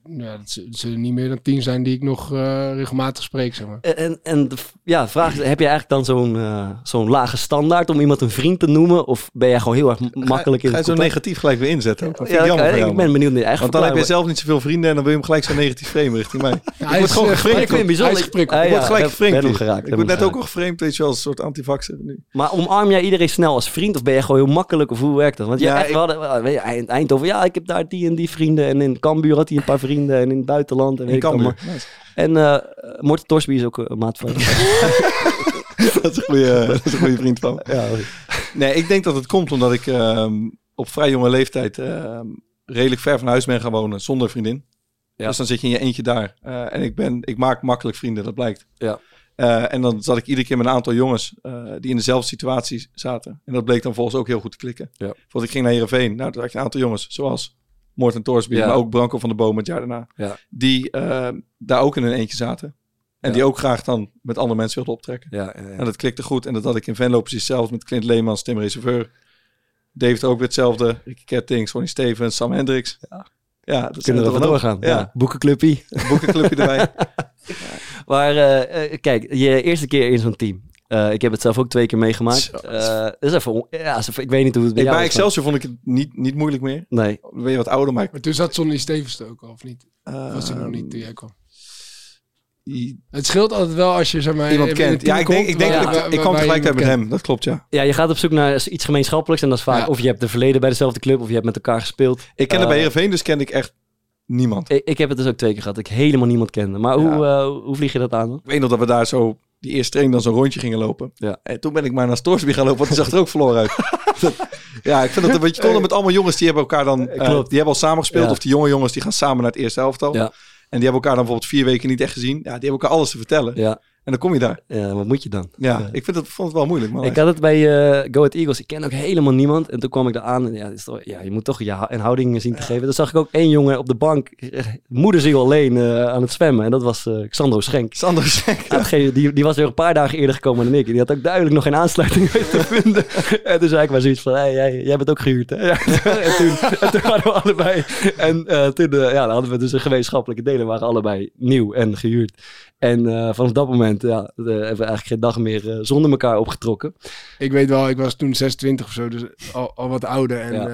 Ja, het zullen niet meer dan tien zijn die ik nog eh, regelmatig spreek, zeg maar. En, en, de ja, vraag is, heb je eigenlijk dan zo'n eh, zo'n lage standaard om iemand een vriend te noemen? Of ben jij gewoon heel erg makkelijk in Ga je het zo negatief gelijk weer inzetten? Dat Ja, ik jammer ik, ik ben benieuwd naar je eigen Want dan heb je zelf niet zoveel vrienden en dan wil je hem gelijk zo negatief framen richting mij. hij word is, gewoon eh, gevreemd. Maar ik vind het bijzonder. Hij is geprikkeld. Ah, Ik word ja, gelijk geframed Ik word net ook al geframed, weet je wel, als een soort antivaxer nu. Maar omarm jij iedereen snel als vriend? Of ben je gewoon heel makkelijk? Of hoe werkt dat? Want je Ja, echt, ik- we hadden, weet je, Eindhoven, ja, ik heb daar die en die vrienden. En in Cambuur had hij een paar vrienden. En in het buitenland. En, weet Ik allemaal. Nice. En eh Morten Torsby is ook een maat van Dat is een goede, dat is een goede vriend van me. ja, Nee, ik denk dat het komt omdat ik ehm, op vrij jonge leeftijd ehm, redelijk ver van huis ben gaan wonen zonder vriendin. Ja. Dus dan zit je in je eentje daar. Eh, en ik, ben, ik maak makkelijk vrienden, dat blijkt. Ja. Eh, en dan zat ik iedere keer met een aantal jongens eh, die in dezelfde situatie zaten. En dat bleek dan volgens ook heel goed te klikken. Ja. Bijvoorbeeld ik ging naar Heerenveen. Nou, toen had je een aantal jongens, zoals Morten Torsby, Ja. maar ook Branko van der Boom het jaar daarna. Ja. Die eh, daar ook in een eentje zaten. En Ja. die ook graag dan met andere mensen wilden optrekken. Ja, ja, ja. En dat klikte goed. En dat had ik in Venlo precies zelfs met Clint Leemans, Tim Reserveur. Dave ook weer hetzelfde. Ricky Kettings, Ronnie Stevens, Sam Hendricks. Ja, ja dat Kunnen we er doorgaan. Ja. Ja, Boekenclubie. boekenclubje erbij. Maar eh, eh, kijk, je eerste keer in zo'n team. Eh, ik heb het zelf ook twee keer meegemaakt. Eh, is even, ja, is even- ik weet niet hoe het bij Ik, jou bij Excelsior vond ik het niet, niet moeilijk meer. Nee, Dan ben je wat ouder, maar... ik- Maar toen zat Sonny Stevens er ook al, of niet? eh, Was hij nog niet toen jij kwam? Het scheelt altijd wel als je zeg maar, Iemand kent. Ja, ik denk, ik, denk dat ik, ik kwam tegelijkertijd met hem. Dat klopt, ja. ja, je gaat op zoek naar iets gemeenschappelijks. En dat is vaak Ja. of je hebt de verleden bij dezelfde club of je hebt met elkaar gespeeld. Ik kende Eh, bij Heerenveen, dus kende ik echt niemand. Ik, ik heb het dus ook twee keer gehad. Dat ik helemaal niemand kende. Maar hoe, eh, hoe vlieg je dat aan? dan? Ik weet nog dat we daar zo die eerste training dan zo'n rondje gingen lopen. Ja. En toen ben ik maar naar Storsby gaan lopen, want die zag er ook verloren uit. Ja, ik vind dat een beetje kon met allemaal jongens die hebben elkaar dan, Klopt. die hebben al samen gespeeld. Ja. Of die jonge jongens die gaan samen naar het eerste elftal. Ja. En die hebben elkaar dan bijvoorbeeld vier weken niet echt gezien. Ja, die hebben elkaar alles te vertellen. Ja, En dan kom je daar. ja, wat moet je dan? Ja, Ja. ik vind het, vond het wel moeilijk. Maar Ik had het bij eh Go Ahead Eagles. Ik ken ook helemaal niemand. En toen kwam ik daar aan. En ja, het is toch, ja, je moet toch je een houding zien te geven. Dan zag ik ook één jongen op de bank. eh, Moederziel alleen eh, aan het zwemmen. En dat was eh Xandro Schenk. Sander Schenk. Ja, die, die was weer een paar dagen eerder gekomen dan ik. En die had ook duidelijk nog geen aansluiting te vinden. En toen zei ik maar zoiets van, hey, jij, jij bent ook gehuurd, hè? Ja. En, toen, en toen waren we allebei... En toen ja, dan hadden we dus een gemeenschappelijke delen. We waren allebei nieuw en gehuurd. En eh, vanaf dat moment ja, eh, hebben we eigenlijk geen dag meer eh, zonder elkaar opgetrokken. Ik weet wel, ik was toen 26 of zo, dus al, al wat ouder. En, Ja.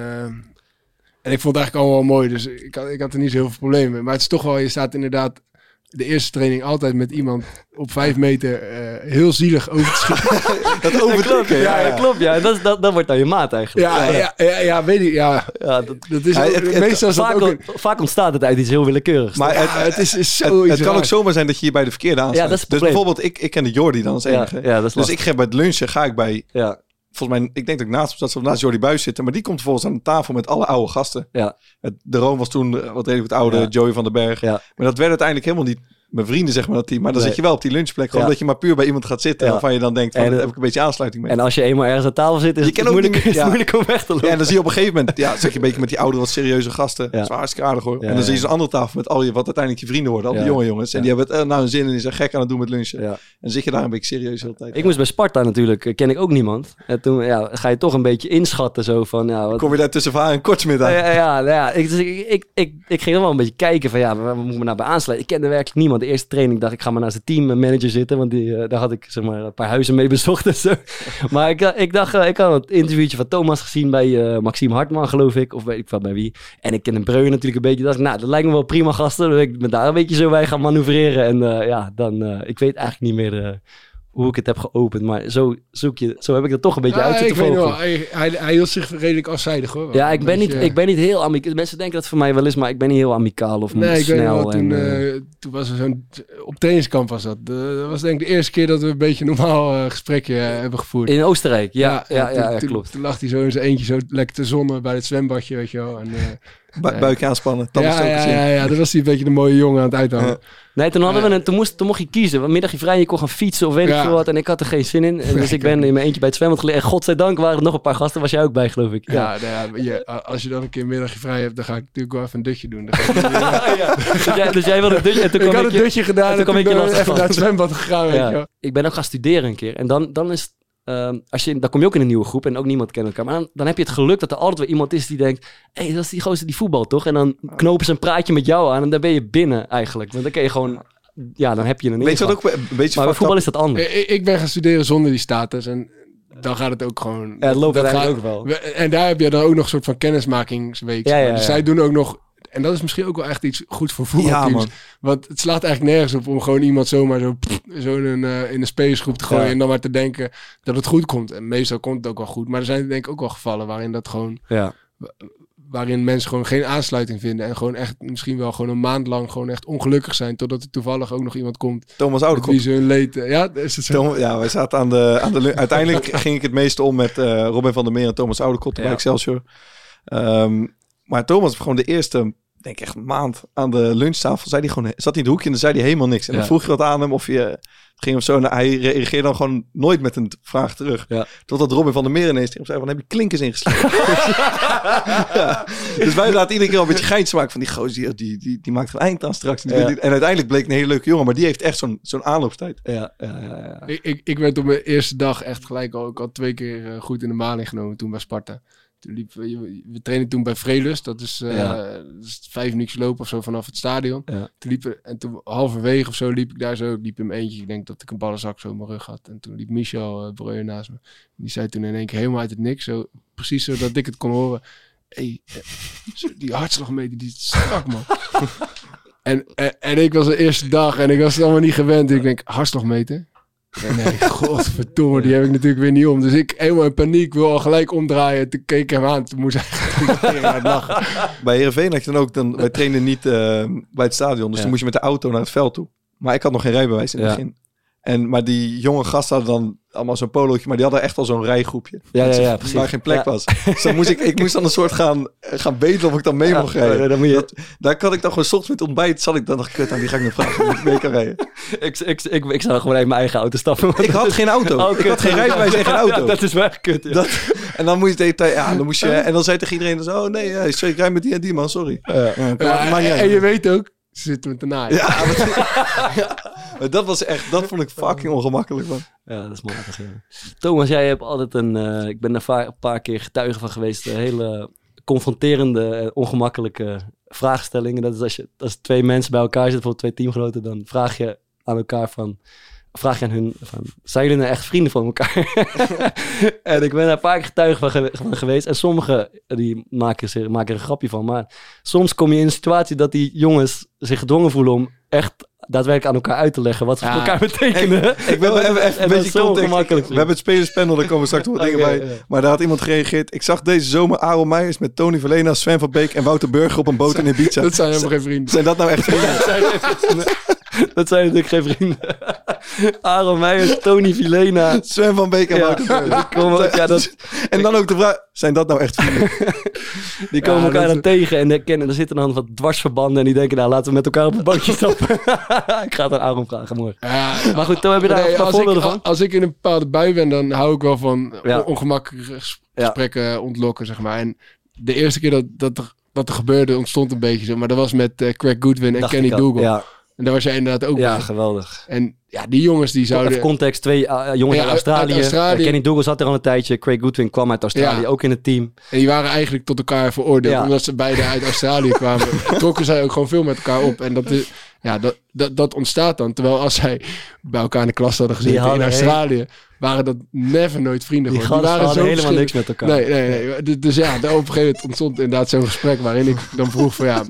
en ik vond het eigenlijk allemaal wel mooi, dus ik had, ik had er niet zo heel veel problemen mee. Maar het is toch wel, je staat inderdaad de eerste training altijd met iemand op vijf meter eh, heel zielig over te schieten. Dat overdrukken. Ja, ja, klopt. Ja. Dat, dat, dat wordt dan je maat eigenlijk. ja, ja, ja, ja, weet ik, ja. Ja, dat, Dat is Ja, ook- het- het- meestal vaak, ook... een- vaak ontstaat het uit iets heel willekeurigs. Maar ja, het, het is, zo het kan ook zomaar zijn dat je hier bij de verkeerde aansluit. Ja, dat is het dus bijvoorbeeld, ik, ik ken de Jordi dan als ja, enige. ja, dat is dus ik ga bij het lunchen, ga ik bij ja, volgens mij, ik denk dat ik naast, dat ze naast Jordi Buis zitten, maar die komt volgens aan de tafel met alle oude gasten. ja, Het, de Room was toen eh, wat redelijk wat oude, Ja. Joey van den Berg. ja. Maar dat werd uiteindelijk helemaal niet mijn vrienden, zeg maar, dat team. Maar dan Nee. zit je wel op die lunchplek, gewoon Ja. dat je maar puur bij iemand gaat zitten Ja. waarvan je dan denkt, van, En, daar heb ik een beetje aansluiting mee. En als je eenmaal ergens aan tafel zit, is Je het moeilijk, niet- ja. moeilijk om weg te lopen. ja, en dan zie je op een gegeven moment, ja, zit je een beetje met die oude, wat serieuze gasten. Ja. Hartstikke aardig hoor. En dan zie je zo'n andere tafel met al je, wat uiteindelijk je vrienden worden, al die jonge jongens. En die hebben het eh, nou een zin en die zijn gek aan het doen met lunchen. En dan zit je daar een beetje serieus de hele tijd. Ik moest bij Sparta natuurlijk, eh, ken ik ook niemand. En toen ja, ga je toch een beetje inschatten zo van, ja, wat, Kom je daar tussen Vaar en Kortsmit aan? Ja, ja, ja, nou ja, ik, dus ik, ik, ik, ik ging er wel een beetje kijken van ja, waar moet ik me nou bij aansluiten? Ik kende werkelijk niemand. De eerste training dacht ik ga maar naast de teammanager zitten, want die, eh, daar had ik zeg maar een paar huizen mee bezocht en zo. Maar ik, eh, ik dacht, eh, ik had het interviewtje van Thomas gezien bij eh, Maxime Hartman geloof ik, of weet ik wat bij wie. En ik ken een Breu natuurlijk een beetje. dacht nou, dat lijkt me wel prima gasten. Wil ik me daar een beetje zo bij gaan manoeuvreren. En eh, ja, dan, eh, ik weet eigenlijk niet meer eh, hoe ik het heb geopend, maar zo, zoek je, zo heb ik er toch een beetje uit Ja, ik zitten weet vogelen. wel, hij, hij, hij hield zich redelijk afzijdig hoor. Ja, ik ben, niet, ik ben niet heel amicaal. Mensen denken dat voor mij wel is, maar ik ben niet heel amicaal of Nee, ik weet snel. wel, toen, en, eh, eh, toen was er zo'n... Op trainingskamp was dat. Eh, dat was denk ik de eerste keer dat we een beetje normaal eh, gesprekje hebben gevoerd. in Oostenrijk, ja, ja, ja, ja, toen, klopt. Toen lag hij zo in zijn eentje zo lekker te zonnen bij het zwembadje, weet je wel. En, Bu- buikje aanspannen, tanden ja, ja, ja, ja, dat was hij een beetje de mooie jongen aan het uithangen. Ja. Nee, toen, hadden we een, toen, moest, toen mocht je kiezen. Een middagje vrij, je kon gaan fietsen of weet ik veel wat. En ik had er geen zin in. En dus ik ben in mijn eentje bij het zwembad gelegen. En godzijdank waren er nog een paar gasten. Was jij ook bij, geloof ik. Ja, nou ja, je- als je dan een keer een middagje vrij hebt, dan ga ik natuurlijk wel even een dutje doen. Dan ga ik, Ja, ja. Dus, jij, dus jij wilde een dutje. En toen ik had een je- dutje gedaan en en toen ik je even naar het zwembad gegaan, weet je wel. Ja, ik ben ook gaan studeren een keer. En dan, dan is ehm, als je, dan kom je ook in een nieuwe groep en ook niemand kent elkaar. Maar dan, dan heb je het geluk dat er altijd weer iemand is die denkt... Hé, hey, dat is die gozer die voetbal, toch? En dan knopen ze een praatje met jou aan en dan ben je binnen eigenlijk. Want dan kun je gewoon... Ja, dan heb je een Weet je wat ingang. ook een beetje Maar voetbal is dat anders. Ik, ik ben gaan studeren zonder die status en dan gaat het ook gewoon... Ja, het loopt dat gaat- ook wel. We- En daar heb je dan ook nog een soort van kennismakingsweek. Ja, ja, Dus zij doen ook nog... En dat is misschien ook wel echt iets goed voor Ja, voetbalteams. man. want het slaat eigenlijk nergens op om gewoon iemand zomaar zo, pff, zo in, een, eh, in een spelersgroep te gooien. Ja. En dan maar te denken dat het goed komt. En meestal komt het ook wel goed. Maar er zijn denk ik ook wel gevallen waarin dat gewoon... Ja. Waarin mensen gewoon geen aansluiting vinden. En gewoon echt misschien wel gewoon een maand lang gewoon echt ongelukkig zijn. Totdat er toevallig ook nog iemand komt. Thomas Oudekop. wie ze hun leed... eh, Ja, is het zo? Ja, wij zaten aan de, aan de Uiteindelijk ging ik het meeste om met eh, Robin van der Meer en Thomas Oudekop bij Ja. Excelsior. Ehm, maar Thomas gewoon de eerste, denk echt een maand, aan de lunchtafel. Zei hij gewoon, zat hij in het hoekje en dan zei hij helemaal niks. En dan Ja. vroeg je wat aan hem of je ging of zo. En hij reageerde dan gewoon nooit met een vraag terug. Ja. Totdat Robin van der Meer ineens tegen hem zei van, heb je klinkers ingeslagen? ja. Dus wij laten iedere keer al een beetje maken van die gozer, die, die, die, die maakt een eind aan straks. Ja. En uiteindelijk bleek een hele leuke jongen, maar die heeft echt zo'n zo'n aanloopstijd. Ja, ja, ja, ja. Ik, ik, ik werd op mijn eerste dag echt gelijk al, ik had twee keer eh, goed in de maling genomen toen bij Sparta. Toen liep, we, trainen toen bij Vrelus, dat is, eh, Ja. dat is vijf minuten lopen of zo vanaf het stadion. Ja. Toen liep, er- en toen halverwege of zo liep ik daar zo, ik liep in mijn eentje, ik denk dat ik een ballenzak zo in mijn rug had. En toen liep Michel uh, Breuer naast me. Die zei toen in één keer helemaal uit het niks, zo, precies zodat ik het kon horen. Hey, eh, die hartslagmeter, die is strak man. en, en, en ik was de eerste dag en ik was het allemaal niet gewend. Ik denk, hartslagmeter? Nee, godverdomme, die heb ik natuurlijk weer niet om. Dus ik helemaal in paniek, wil al gelijk omdraaien. Toen keek ik hem aan, toen moest hij aan lachen. Bij Heerenveen had je dan ook, dan, wij trainden niet eh, bij het stadion. Dus Ja. dan moest je met de auto naar het veld toe. Maar ik had nog geen rijbewijs in het Ja. begin. En, maar die jonge gasten hadden dan allemaal zo'n polootje. Maar die hadden echt al zo'n rijgroepje. Ja, ja, ja, precies. Waar geen plek Ja. was. Dus dan moest ik, ik moest dan een soort gaan, gaan bedelen of ik dan mee Ja, mocht rijden. dan moet je- Dat- daar kan ik dan gewoon 's ochtends met ontbijt. Zat ik dan nog kut aan die ga ik nog vragen of ik mee kan rijden. Ik, ik, ik, ik zou gewoon even mijn eigen auto stappen. Ik had geen auto. Oh, ik kut. had geen rijbewijs en geen auto. Ja, dat is wel kut. ja. Dat, en dan moest je ja, dan moest je, en dan zei tegen iedereen, zo, oh nee, ja, sorry, ik rij met die en die man, sorry. En je weet ook, ze zitten met de naai. Ja, maar, ja, maar dat was echt, dat vond ik fucking ongemakkelijk, man. Ja, dat is. Ja. Thomas, jij hebt altijd een. eh, ik ben er een paar keer getuige van geweest. Een hele confronterende, en ongemakkelijke vraagstellingen. Dat is als, je, als twee mensen bij elkaar zitten, bijvoorbeeld twee teamgenoten, dan vraag je aan elkaar van. Vraag je aan hun van, zijn jullie nou echt vrienden van elkaar? en ik ben daar een paar keer getuige van geweest. En sommigen die maken, zich, maken er een grapje van. Maar soms kom je in een situatie dat die jongens zich gedwongen voelen om echt daadwerkelijk aan elkaar uit te leggen wat ze voor elkaar betekenen. Ik wil even, even En een beetje context. We hebben het spelerspanel, daar komen straks nog wat dingen bij. Maar daar had iemand gereageerd. Ik zag deze zomer Aaron Meijers met Tony Verlena, Sven van Beek en Wouter Burger op een boot in Ibiza. Dat zijn helemaal geen vrienden. Zijn dat nou echt vrienden? Dat zijn natuurlijk geen vrienden. Aaron Meijers, Tony Vilena. Sven van Beek en Ja, die komen, ja, dat, En dan ook de vraag, zijn dat nou echt vrienden? die komen Ja, elkaar dat- dan tegen en kennen. Er zitten dan wat dwarsverbanden en die denken, nou laten we met elkaar op een bootje stappen. ik ga het aan Aaron vragen morgen. Ja, Maar goed, toen heb je daar nee, een paar als, ik, voorbeelden van. als ik in een bepaalde bui ben, dan hou ik wel van ongemakkelijke gesprekken ontlokken, zeg maar. En de eerste keer dat, dat, er, dat er gebeurde, ontstond een beetje zo. Maar dat was met eh, Craig Goodwin en Dacht Kenny. Dougal. En daar was jij inderdaad ook ja, bij. geweldig. En ja, die jongens die zouden... Even context, twee eh, jongens Ja, uit Australië. uit Australië. Eh, Kenny Douglas zat er al een tijdje. Craig Goodwin kwam uit Australië, Ja. ook in het team. En die waren eigenlijk tot elkaar veroordeeld. Ja. Omdat ze beide uit Australië kwamen. trokken zij ook gewoon veel met elkaar op. En dat, is, ja, dat, dat, dat ontstaat dan. Terwijl als zij bij elkaar in de klas hadden gezeten in Australië... waren dat never nooit vrienden. Die gasten hadden helemaal niks met elkaar. Nee, nee, nee. Dus- Dus ja, op een gegeven moment ontstond inderdaad zo'n gesprek... waarin ik dan vroeg van ja...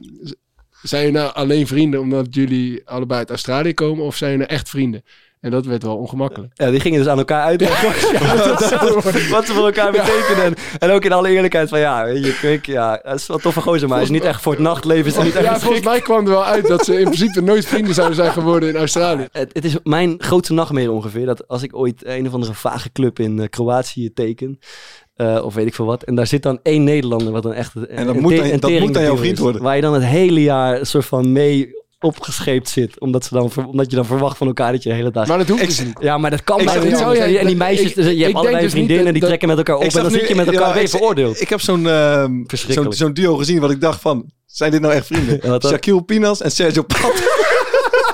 Zijn jullie nou alleen vrienden omdat jullie allebei uit Australië komen? Of zijn jullie nou echt vrienden? En dat werd wel ongemakkelijk. Ja, die gingen dus aan elkaar uitleggen Ja, wat ze voor elkaar betekenen. En, en ook in alle eerlijkheid van ja, je, ja, dat is wel toffe gozer, maar is niet echt voor het nachtleven. Is niet echt Ja, volgens mij kwam er wel uit dat ze in principe nooit vrienden zouden zijn geworden in Australië. Het, het is mijn grootste nachtmerrie ongeveer. Dat als ik ooit een of andere vage club in eh, Kroatië teken. Eh, of weet ik veel wat. En daar zit dan één Nederlander. Wat dan echt een, En dat een moet dan- een dat moet dan jouw vriend is. worden. Waar je dan het hele jaar een soort van mee opgescheept zit. Omdat, ze dan, omdat je dan verwacht van elkaar dat je de hele dag... Maar dat hoeft Ik- dus niet. ja, maar dat kan bijna niet. jij- en die meisjes, ik- dus je ik hebt denk allebei dus niet vriendinnen dat- die dat- trekken met elkaar op. Ik En dan nu- zit je met elkaar ja, weer ik- veroordeeld. Ik heb zo'n ehm, zo'n duo gezien wat ik dacht van, zijn dit nou echt vrienden? Shaquille Pinas en Sergio Pat.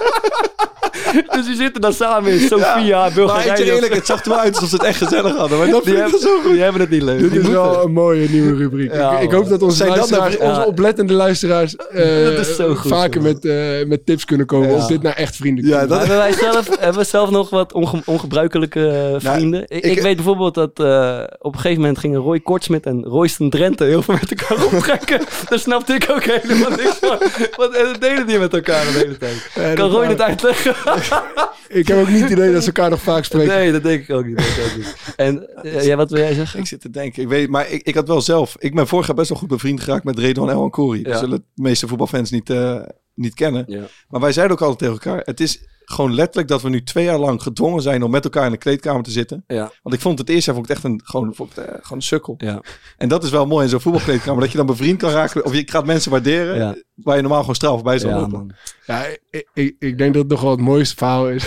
Dus die zitten dan samen in Sofia, maar ik Bulgarije. zeg eerlijk, het zag er wel uit alsof ze het echt gezellig hadden. Maar dat die, vind ik zo goed. die hebben het niet leuk. Dit is moeten- wel een mooie nieuwe rubriek. Ja, ik, ik hoop dat onze, luisteraars, nou- ja. onze oplettende luisteraars eh, Dat is zo goed, vaker met, eh, met tips kunnen komen Ja. of dit nou echt vrienden Ja, dat- Maar hebben wij zelf, hebben we zelf nog wat onge- ongebruikelijke eh, Nou, vrienden? ik, ik- ik weet bijvoorbeeld dat eh, op een gegeven moment gingen Roy Kortsmit en Royston Drenthe heel veel met elkaar optrekken. Daar snapte ik ook helemaal niks van. Wat deden die met elkaar de hele tijd? Ja, kan dat Roy het uitleggen? Ik heb ook niet het idee dat ze elkaar nog vaak spreken. nee, dat denk ik ook niet. Dat denk ik ook niet. En eh, ja, wat wil jij zeggen? Ik zit te denken, ik weet, maar ik, ik had wel zelf, ik ben vorig jaar best wel goed bevriend geraakt met Redwan El Ancori. Ja. Dat zullen de meeste voetbalfans niet, eh, niet kennen. Ja. Maar wij zeiden ook altijd tegen elkaar, het is gewoon letterlijk dat we nu twee jaar lang gedwongen zijn om met elkaar in de kleedkamer te zitten. Ja. Want ik vond het eerst jaar vond ik echt een, gewoon, vond ik het, eh, gewoon een sukkel. Ja. En dat is wel mooi in zo'n voetbalkleedkamer. dat je dan bevriend kan raken. Of je gaat mensen waarderen. Ja. Waar je normaal gewoon straf bij zou Ja, lopen. man. Ja, ik, ik, ik denk dat het nog wel het mooiste verhaal is.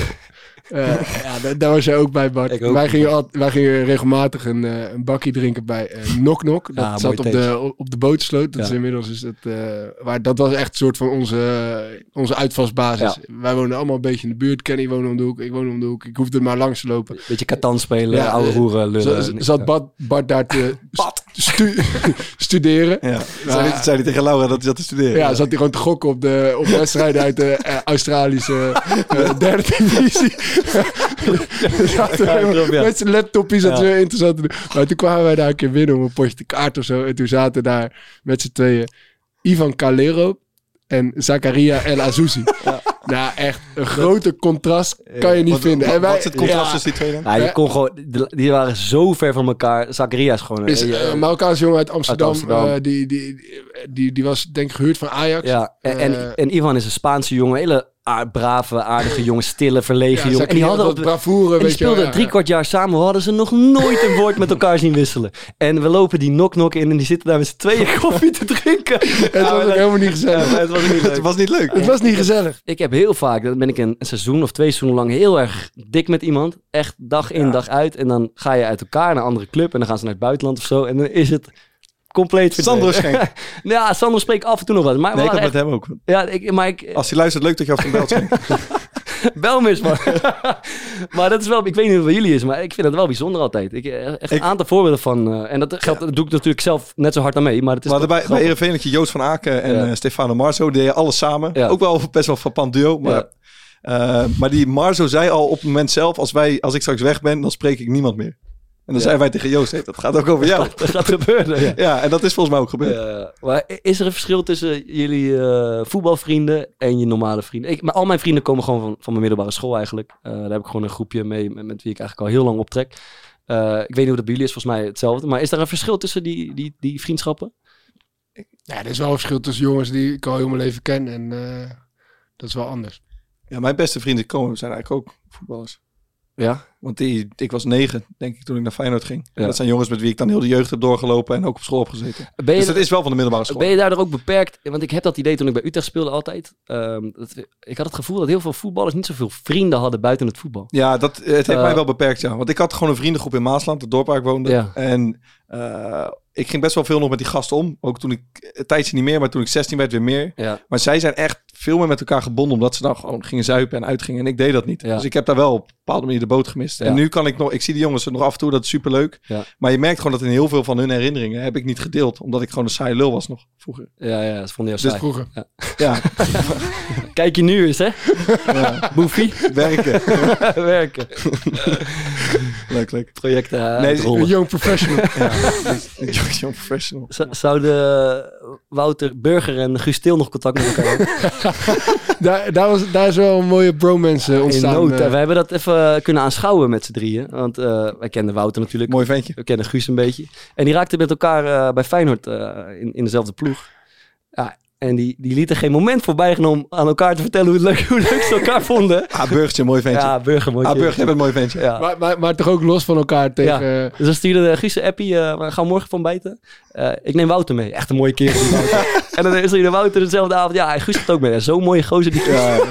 Eh, ja, daar, daar was jij ook bij, Bart. Ook. Wij, gingen al, wij gingen regelmatig een, eh, een bakje drinken bij eh Nok Nok. Dat Ah, zat op de, op de bootsloot. Dat Ja. is inmiddels is dat, eh, waar, dat was echt een soort van onze, onze uitvalsbasis. Wij wonen allemaal een beetje in de buurt. Kenny woonde om de hoek, ik woonde om de hoek. Ik hoefde er maar langs te lopen. Beetje katan spelen, Ja, oude hoeren lullen. Z- zat Bart, Bart daar te stu- studeren. Ja. Zei, hij, zei hij tegen Laura dat hij zat te studeren. Ja, zat hij gewoon te gokken op de, op de wedstrijden uit de eh, Australische derde divisie. Ja. Met zijn laptopje zat Ja. zo interessant te doen. Maar toen kwamen wij daar een keer binnen om een potje kaart of zo. En toen zaten daar met z'n tweeën Ivan Calero en Zakaria El Azouzi. Nou, echt een grote contrast kan je niet Wat, vinden. wat, En wij, wat is het contrast ja, tussen die twee dan? Ja, je kon gewoon, die- waren zo ver van elkaar. Zakaria is gewoon... is een Marokkaanse jongen uit Amsterdam. Amsterdam. eh, die, die, die, die was denk ik gehuurd van Ajax. Ja, en, en, Eh, en Ivan is een Spaanse jongen. Hele brave, aardige jongen. Stille, verlegen ja, jongen. En die hadden op, bravoure, en die weet je wel, speelden ja, drie ja. kwart jaar samen. We hadden ze nog nooit een woord met elkaar zien wisselen. En we lopen die nok-nok in en die zitten daar met z'n tweeën koffie te drinken. Het was ook helemaal niet gezellig. het was niet leuk. Het was niet leuk. Het was niet gezellig. Ik heb heel vaak, dan ben ik een, een seizoen of twee seizoenen lang heel erg dik met iemand. Echt dag in, dag uit. En dan ga je uit elkaar naar een andere club en dan gaan ze naar het buitenland of zo. En dan is het compleet Sandro. Schenk. ja, Sandro spreekt af en toe nog wat. Maar, Nee, ik had met hem ook. echt- ja, ik, maar ik, Als hij luistert, leuk dat je af en toe. Schenk. Bel me man. maar dat is wel, ik weet niet hoe het bij jullie is, maar ik vind het wel bijzonder altijd. Ik, eh, echt Ik- een aantal voorbeelden van, eh, en dat, geldt, dat doe ik natuurlijk zelf net zo hard aan mee, maar het is Maar toch bij. Ereveen had je Joost van Aken en Ja. eh, Stefano Marzo. Die deden alles samen. Ja. Ook wel best wel frappant duo. Maar, maar die Marzo zei al op het moment zelf... Als, wij, als ik straks weg ben, dan spreek ik niemand meer. En dan Ja. zeiden wij tegen Joost... Hey, dat gaat ook over jou. Dat gaat gebeuren, ja. Ja, en dat is volgens mij ook gebeurd. Ja, maar is er een verschil tussen jullie eh, voetbalvrienden en je normale vrienden? Ik, maar al mijn vrienden komen gewoon van, van mijn middelbare school eigenlijk. Eh, daar heb ik gewoon een groepje mee met, met wie ik eigenlijk al heel lang optrek. Eh, ik weet niet hoe dat bij jullie is, volgens mij hetzelfde. Maar is er een verschil tussen die, die, die vriendschappen? Ja, er is wel een verschil tussen jongens die ik al heel mijn leven ken. En eh, dat is wel anders. Ja, mijn beste vrienden komen zijn eigenlijk ook voetballers. Ja. Want die, ik was negen, denk ik, toen ik naar Feyenoord ging. Ja. Dat zijn jongens met wie ik dan heel de jeugd heb doorgelopen en ook op school heb gezeten. Ben je, Dus dat is wel van de middelbare school. ben je daardoor ook beperkt? Want ik heb dat idee toen ik bij Utrecht speelde altijd. Ehm, dat, ik had het gevoel dat heel veel voetballers niet zoveel vrienden hadden buiten het voetbal. Ja, dat, het heeft Eh, mij wel beperkt, ja. Want ik had gewoon een vriendengroep in Maasland, het dorp waar ik woonde. Ja. En eh, ik ging best wel veel nog met die gasten om. Ook toen ik, een tijdje niet meer, maar toen ik 16 werd weer meer. Ja. Maar zij zijn echt veel meer met elkaar gebonden, omdat ze dan gewoon gingen zuipen en uitgingen. En ik deed dat niet. Dus ik heb daar wel op een bepaalde manier de boot gemist. Ja. En nu kan ik nog, ik zie die jongens er nog af en toe, dat is superleuk. Ja. Maar je merkt gewoon dat in heel veel van hun herinneringen heb ik niet gedeeld. Omdat ik gewoon een saai lul was nog vroeger. Ja, ja, dat vond je Dus saai. vroeger. Ja, Kijk je nu eens, hè? ja. Boefie. werken. Werken. Leuk, leuk. Projecten uh, Nee, uitrollen. Een young professional. Ja, een young professional. Z- Zouden Wouter Burger en Guus Til nog contact met elkaar hebben? daar, daar, was, daar is wel een mooie bromance eh, In ontstaan. nood. eh. We hebben dat even kunnen aanschouwen met z'n drieën. Want eh, wij kenden Wouter natuurlijk. Mooi ventje. We kennen Guus een beetje. En die raakten met elkaar eh, bij Feyenoord eh, in, in dezelfde ploeg. Ja, en die, die lieten geen moment voorbij om aan elkaar te vertellen hoe, het leuk, hoe leuk ze elkaar vonden. Ah, Burgertje, mooi ventje. Ja, Burger. mooi ah, kerel. Burger, jij bent een mooi ventje. Ja. maar, maar, maar toch ook los van elkaar tegen... eh, Dus dan stuurde Guus een appie, eh, we gaan morgen van bijten. Eh, ik neem Wouter mee. Echt een mooie kerel. die Wouter. en dan stuurde Wouter dezelfde avond, ja, hij Guus gaat ook mee. Ja, Zo'n mooie gozer die Ja, ja.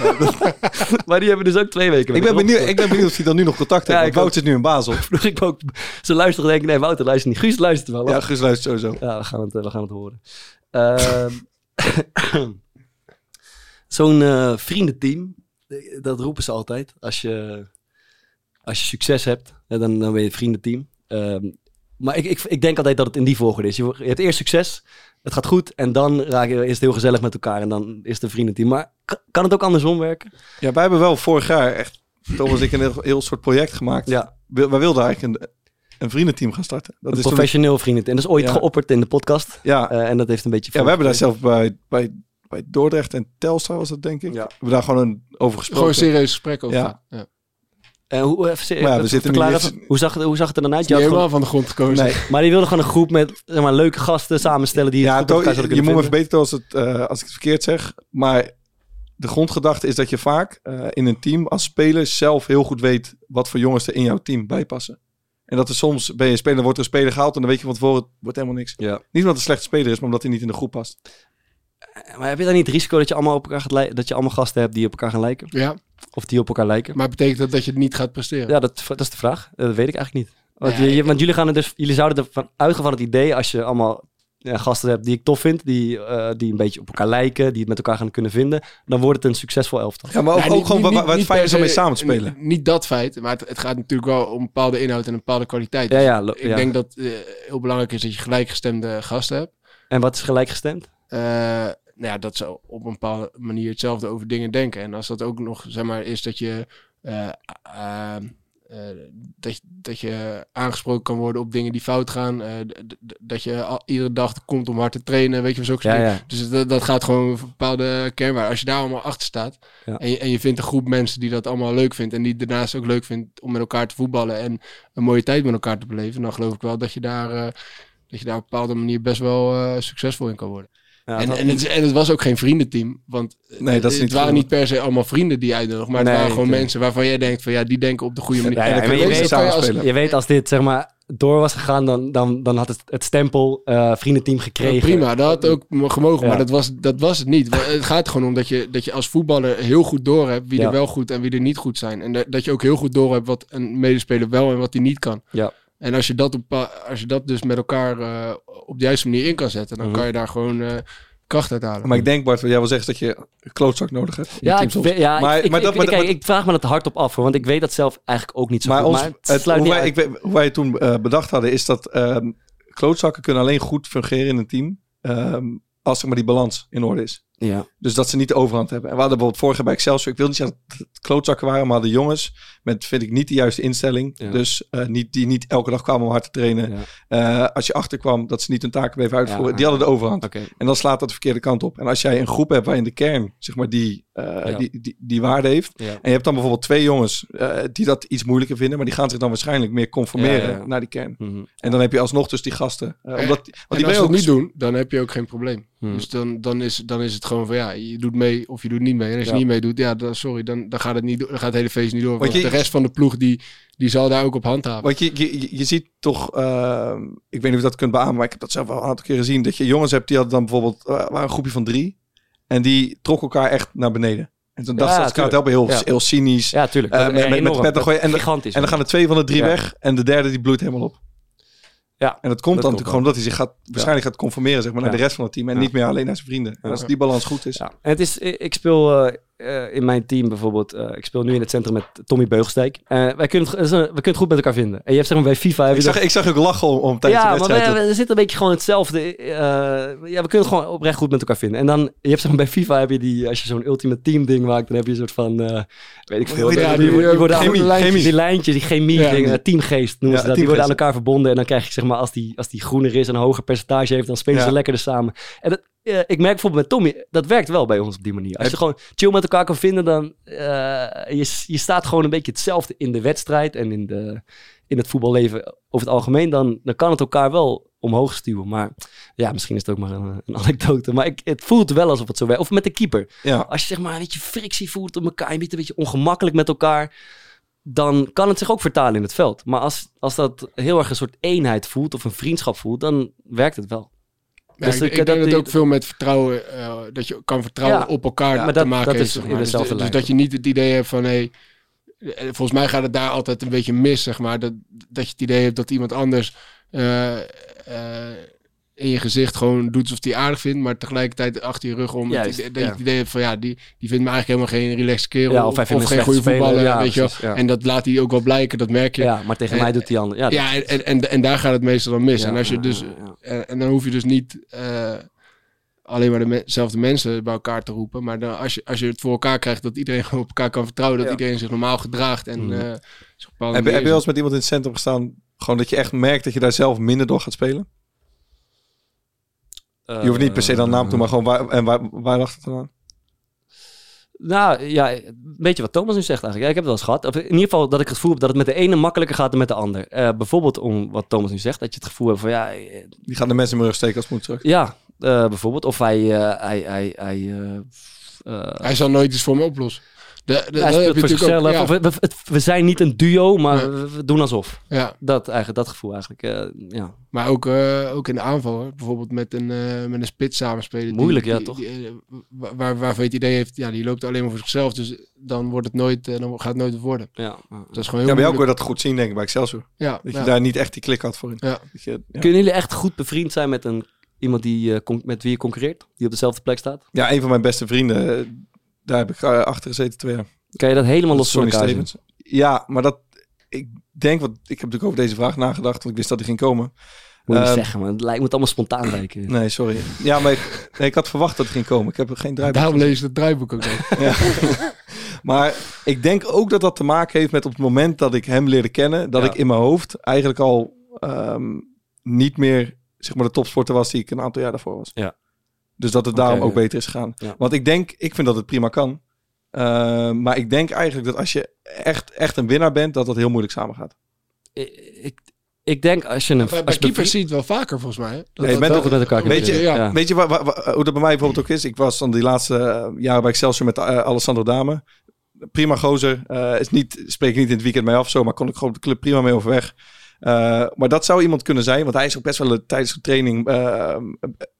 Maar die hebben dus ook twee weken Ik met ben, benieuwd, ik ben benieuwd of hij dan nu nog contact heeft. Ja, want ik ook. Wout zit nu in Basel. Vroeg ik ook, ze luisteren denk ik, nee Wouter luistert niet. Guus luistert wel. Ja, Ja, Gus luistert sowieso. ja we, gaan het, we gaan het horen. Ehm, Zo'n eh, vriendenteam, dat roepen ze altijd. Als je, als je succes hebt, dan, dan ben je het vriendenteam. Ehm, maar ik, ik, ik denk altijd dat het in die volgorde is. Je, je hebt eerst succes, het gaat goed en dan raak je, is het heel gezellig met elkaar en dan is het een vriendenteam. Maar kan, het ook andersom werken? Ja, wij hebben wel vorig jaar echt, Thomas ik, een heel, heel soort project gemaakt. Ja, We- Wij wilden eigenlijk een, een vriendenteam gaan starten. Dat een is toen- professioneel vriendenteam. En dat is ooit Ja. geopperd in de podcast. ja, Eh, en dat heeft een beetje... ja, we hebben daar zelf bij, bij, bij Dordrecht en Telstar was dat denk ik. Ja. We hebben daar gewoon een, over gesproken. gewoon een serieus gesprek over. Ja. Ja. En hoe, even, Maar ja, we zitten even, hoe, zag het, hoe zag het er dan uit? Je helemaal gewoon- van de grond gekozen. Nee, maar die wilde gewoon een groep met zeg maar, leuke gasten samenstellen die het ja, to- je kunnen moet me verbeteren als, het, eh, als ik het verkeerd zeg. Maar de grondgedachte is dat je vaak eh, in een team als speler zelf heel goed weet wat voor jongens er in jouw team bij passen. En dat er soms ben je speler, wordt er een speler gehaald en dan weet je van tevoren, het wordt helemaal niks. Ja. Niet omdat het een slechte speler is, maar omdat hij niet in de groep past. Maar heb je dan niet het risico dat je allemaal op elkaar gaat lijken, dat je allemaal gasten hebt die op elkaar gaan lijken? Ja, Of die op elkaar lijken? maar betekent dat dat je het niet gaat presteren? Ja, dat, dat is de vraag. Eh, Dat weet ik eigenlijk niet. Want, Ja, je- want jullie, gaan er dus, jullie zouden ervan uitgaan van het idee, als je allemaal gasten hebt die ik tof vind, die, eh, die een beetje op elkaar lijken, die het met elkaar gaan kunnen vinden, dan wordt het een succesvol elftal. Ja, maar ook, Ja, ook niet- gewoon niet- per is om mee samen te spelen. Niet dat feit, maar het, het gaat natuurlijk wel om bepaalde inhoud en een bepaalde kwaliteit. Ja, Dus ja, lo- ik ja. denk dat het heel belangrijk is dat je gelijkgestemde gasten hebt. En wat is gelijkgestemd? Eh, nou ja, dat ze op een bepaalde manier hetzelfde over dingen denken. En als dat ook nog, zeg maar, is dat je, eh, eh, eh, dat, je- dat je aangesproken kan worden op dingen die fout gaan. eh, dat je al- iedere dag komt om hard te trainen, weet je, zulke Ja, ja. Dus dat, dat gaat gewoon over bepaalde kernwaarden. Als je daar allemaal achter staat Ja. en, je, en je vindt een groep mensen die dat allemaal leuk vindt en die daarnaast ook leuk vindt om met elkaar te voetballen en een mooie tijd met elkaar te beleven, dan geloof ik wel dat je daar, eh, dat je daar op een bepaalde manier best wel eh, succesvol in kan worden. Ja, En, en, het, en het was ook geen vriendenteam. Want Nee, dat is het niet waren goed. niet per se allemaal vrienden die uitnodigen. Maar het Nee, waren gewoon mensen waarvan jij denkt van ja, die denken op de goede manier. Ja, je je- weet- als- spelen. je weet als dit zeg maar door was gegaan, dan, dan, dan had het, het stempel eh, vriendenteam gekregen. Ja, prima, dat had ook mo- gemogen, Ja. maar dat was, dat was het niet. Het gaat gewoon om dat je, dat je als voetballer heel goed doorhebt wie Ja. er wel goed en wie er niet goed zijn. En dat, dat je ook heel goed doorhebt wat een medespeler wel en wat hij niet kan. Ja. En als je dat, op, pa- als je dat dus met elkaar eh, op de juiste manier in kan zetten, dan Mhm. kan je daar gewoon eh, kracht uit halen. Maar ik denk, Bart, wat jij wil zeggen, is dat je een klootzak nodig hebt. Ja, ik, ja, Maar- ik, maar ik, dat- ik- maar- kijk, maar- ik vraag me dat hard op af, hoor, want ik weet dat zelf eigenlijk ook niet zo Maar, goed. ons, maar het het, sluit hoe, wij, ik hoe wij het toen eh, bedacht hadden, is dat ehm, klootzakken kunnen alleen goed fungeren in een team ehm, als zeg maar, die balans in orde is. Ja. Dus dat ze niet de overhand hebben. En we hadden bijvoorbeeld vorige bij Excelsior, ik wil niet zeggen dat het klootzakken waren, maar de jongens met, vind ik, niet de juiste instelling. Ja. Dus eh, niet, die niet elke dag kwamen om hard te trainen. Ja. Eh, als je achterkwam, dat ze niet hun taken bleven uitvoeren. Ja. Die hadden de overhand. En dan slaat dat de verkeerde kant op. En als jij een groep hebt waarin de kern, zeg maar, die, eh, Ja. die, die, die waarde heeft. Ja. En je hebt dan bijvoorbeeld twee jongens eh, die dat iets moeilijker vinden. Maar die gaan zich dan waarschijnlijk meer conformeren Ja, ja, ja. naar die kern. Mhm. En dan heb je alsnog dus die gasten. omdat, want die en als je ze ook het niet doen, dan heb je ook geen probleem. Hmm. Dus dan, dan, is, dan is het gewoon van ja, je doet mee of je doet niet mee. En als je Ja. niet meedoet, ja, dan, sorry, dan, dan gaat het niet dan gaat het hele feest niet door. Want Want je- de rest van de ploeg die, die zal daar ook op handhaven. Want je, je, je- je ziet toch, eh, ik weet niet of je dat kunt beamen, maar ik heb dat zelf wel een aantal keren gezien. Dat je jongens hebt die hadden dan bijvoorbeeld, eh, waren een groepje van drie. En die trokken elkaar echt naar beneden. En toen dacht Ja, ze, dat kan het helpen, heel, Ja. heel cynisch. Ja, tuurlijk. Eh, met- met- met- en de- gigantisch. En dan gaan de twee van de drie Ja. weg en de derde die bloeit helemaal op. Ja, En dat komt dat dan natuurlijk gewoon omdat hij zich gaat, waarschijnlijk gaat conformeren zeg maar, naar de rest van het team. En niet meer alleen naar zijn vrienden. En als die balans goed is. Ja. En het is, ik speel eh, in mijn team bijvoorbeeld, eh, ik speel nu in het centrum met Tommy Beugelsdijk. Eh, wij kunnen het, we kunnen het goed met elkaar vinden. En je hebt zeg maar bij FIFA... heb Ik je zag, dat- ik zag ook lachen om, om tijdens ja, de maar wedstrijd. we, we zitten een beetje gewoon hetzelfde. eh, ja, we kunnen het gewoon oprecht goed met elkaar vinden. En dan, je hebt zeg maar bij FIFA heb je die, als je zo'n ultimate team ding maakt, dan heb je een soort van, eh, weet ik veel. Heet die, die, worden chemie, lijntjes, chemie. die lijntjes, die chemie, Ja. dingen, teamgeest noemen Ja, ze dat. Die worden aan elkaar verbonden en dan krijg je zeg maar, als die, als die groener is en een hoger percentage heeft, dan spelen Ja. ze lekkerder samen. En dat, eh, ik merk bijvoorbeeld met Tommy, dat werkt wel bij ons op die manier. Als je gewoon chill met elkaar kan vinden, dan eh je, je staat gewoon een beetje hetzelfde in de wedstrijd en in, de, in het voetballeven over het algemeen, dan, dan kan het elkaar wel omhoog stuwen. Maar ja, misschien is het ook maar een, een anekdote. Maar ik, het voelt wel alsof het zo werkt. Of met de keeper. Ja. Als je zeg maar een beetje frictie voelt op elkaar, je bent een beetje ongemakkelijk met elkaar, dan kan het zich ook vertalen in het veld. Maar als, als dat heel erg een soort eenheid voelt of een vriendschap voelt, dan werkt het wel. Ja, Dus ik, denk dat dat het ook veel met vertrouwen, eh, dat je kan vertrouwen op elkaar maar te dat- maken dat heeft. is zeg maar. Dus, dus dat je niet het idee hebt van, hé, eh, volgens mij gaat het daar altijd een beetje mis, zeg maar. Dat, dat je het idee hebt dat iemand anders eh, in je gezicht gewoon doet alsof hij aardig vindt, maar tegelijkertijd achter je rug om. Juist, idee- dat je ja. het idee hebt van, ja, die, die vindt me eigenlijk helemaal geen relaxed kerel. Ja, of of, hij vindt me geen een goede voetballer. Ja, weet je ja. En dat laat hij ook wel blijken, dat merk je. Ja, maar tegen En- mij doet hij anders. Ja, Ja, en, en, en, en daar gaat het meestal dan mis. Ja, en, als je ja, dus, ja, ja. en, en dan hoef je dus niet eh, alleen maar dezelfde mensen bij elkaar te roepen. Maar dan, als, je, als je het voor elkaar krijgt dat iedereen op elkaar kan vertrouwen. Dat Ja. iedereen zich normaal gedraagt. En, een bepaalde Heb, je- heb je manier wel eens met iemand in het centrum gestaan, gewoon dat je echt merkt dat je daar zelf minder door gaat spelen? Je hoeft niet per se dan naam toe, maar gewoon waar, en waar, waar lag het dan aan? Nou ja, weet je wat Thomas nu zegt eigenlijk? Ja, ik heb het wel eens gehad. Of in ieder geval dat ik het gevoel heb dat het met de ene makkelijker gaat dan met de ander. Eh, bijvoorbeeld om wat Thomas nu zegt, dat je het gevoel hebt van ja, eh, Die gaan de mensen in mijn rug steken als het moet terug. ja, eh, bijvoorbeeld. Of hij, eh, hij, hij, hij, eh, eh, Hij zal nooit iets voor me oplossen. De, de, hij voor zichzelf. ja. We, we, het- we zijn niet een duo, maar Ja. we, we doen alsof. Ja, Dat, eigenlijk, dat gevoel eigenlijk. eh, ja. maar ook, eh, ook in de aanval. Hoor. Bijvoorbeeld met een, eh, met een spits samenspelen. die- Moeilijk, ja, die- toch? die, waar, waar, waarvan je het idee heeft, ja, die loopt alleen maar voor zichzelf. Dus dan, wordt het nooit, dan gaat het nooit wat worden. Ja. Dat is gewoon Ja, heel bij jou dat goed zien, denk ik, bij Excelsior. Ja, Dat ja. je daar niet echt die klik had voor in. Ja. Dat je, ja. Kunnen jullie echt goed bevriend zijn met een, iemand die, con- met wie je concurreert? Die op dezelfde plek staat? ja, een van mijn beste vrienden, daar heb ik eh, achter gezeten twee jaar. Kan je dat helemaal los van elkaar zien? Ja, maar dat, ik denk, wat, ik heb natuurlijk over deze vraag nagedacht, want ik wist dat hij ging komen. Moet je Ehm, zeggen, maar het lijkt, moet allemaal spontaan lijken. Nee, sorry. Ja, maar ik, nee, ik had verwacht dat hij ging komen. Ik heb er geen draaiboek Daarom lees je het draaiboek ook niet. Ja. maar ik denk ook dat dat te maken heeft met op het moment dat ik hem leerde kennen, dat Ja. ik in mijn hoofd eigenlijk al ehm, niet meer zeg maar de topsporter was die ik een aantal jaar daarvoor was. Ja. Dus dat het daarom ook ja. beter is gegaan. Ja. Want ik denk, ik vind dat het prima kan. Ehm, maar ik denk eigenlijk dat als je echt, echt een winnaar bent, dat dat heel moeilijk samengaat. Ik, ik, ik denk als je een... Bij, als je keepers bevriend- zie je het wel vaker volgens mij. Dat- Nee, je bent met elkaar Weet je, ja. Weet je hoe dat bij mij bijvoorbeeld ook is? Ik was dan die laatste eh, jaren bij Excelsior met eh, Alessandro Dame. Prima gozer. Eh, is niet, spreek ik niet in het weekend mee af zo, maar kon ik gewoon op de club prima mee overweg. Eh, maar dat zou iemand kunnen zijn, want hij is ook best wel een- tijdens de training. eh,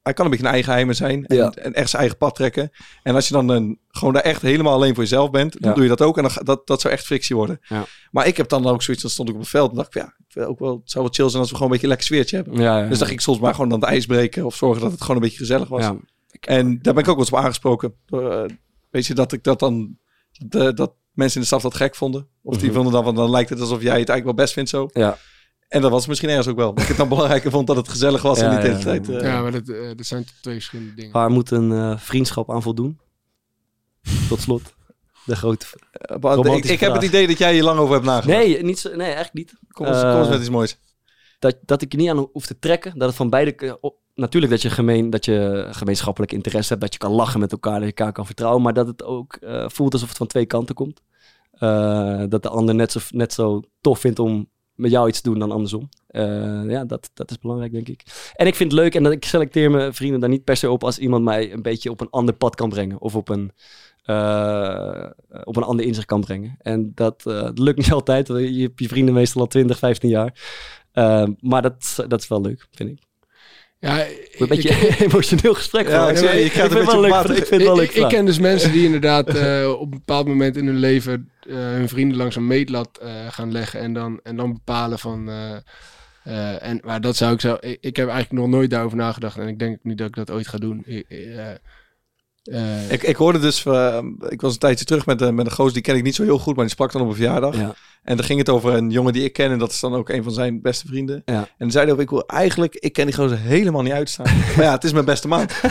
hij kan een beetje een eigen heimer zijn en, Ja. en echt zijn eigen pad trekken. En als je dan een, gewoon daar echt helemaal alleen voor jezelf bent, dan Ja. doe je dat ook. En dan, dat, dat zou echt frictie worden. Ja. Maar ik heb dan ook zoiets, dan stond ik op het veld en dacht ik, ja, ook wel, het zou wel chill zijn als we gewoon een beetje een lekker sfeertje hebben. Dus dan ging ik soms maar gewoon aan het ijs breken of zorgen dat het gewoon een beetje gezellig was. En daar ben ik ook wel eens op aangesproken. Eh, weet je, dat ik dat dan, de, dat mensen in de stad dat gek vonden. Of die Mhm. vonden dan, van, dan lijkt het alsof jij het eigenlijk wel best vindt zo. Ja. En dat was misschien ergens ook wel. Dat ik het dan belangrijker vond dat het gezellig was Ja, en niet de ja, hele tijd. ja. eh, Ja, maar dat, eh, dat zijn twee verschillende dingen. Waar moet een eh, vriendschap aan voldoen? Tot slot. De grote... maar ik, ik heb het idee dat jij hier lang over hebt nagedacht. Nee, niet zo, nee, echt niet. Kom eens, kom eens met iets moois. dat, dat ik je niet aan hoef te trekken. Dat het van beide... op- natuurlijk dat je, gemeen, dat je gemeenschappelijk interesse hebt. Dat je kan lachen met elkaar. Dat je elkaar kan vertrouwen. Maar dat het ook eh, voelt alsof het van twee kanten komt. Eh, dat de ander net zo, net zo tof vindt om met jou iets doen dan andersom. Eh, ja, dat, dat is belangrijk, denk ik. En ik vind het leuk en dat ik selecteer mijn vrienden daar niet per se op als iemand mij een beetje op een ander pad kan brengen. Of op een, eh, op een ander inzicht kan brengen. En dat, eh, lukt niet altijd. Je hebt je vrienden meestal al 20, 15 jaar. Maar dat, dat is wel leuk, vind ik. Ja, Een beetje ik- emotioneel gesprek. Ja, van. ik ik een vind het beetje wel leuk. Ik vind het wel ik, leuk. ik, ken dus mensen die inderdaad eh, op een bepaald moment in hun leven eh, hun vrienden langs een meetlat eh, gaan leggen en dan, en dan bepalen van. eh, eh, en, maar dat zou ik zo. Ik, ik heb eigenlijk nog nooit daarover nagedacht en ik denk niet dat ik dat ooit ga doen. Ik, eh, Ik, ik hoorde dus, eh, ik was een tijdje terug met, een met een gozer, die ken ik niet zo heel goed, maar die sprak dan op een verjaardag. Ja. En dan ging het over een jongen die ik ken en dat is dan ook een van zijn beste vrienden. Ja. En dan zei hij ook, ik wil eigenlijk, ik ken die gozer helemaal niet uitstaan. maar ja, het is mijn beste maat.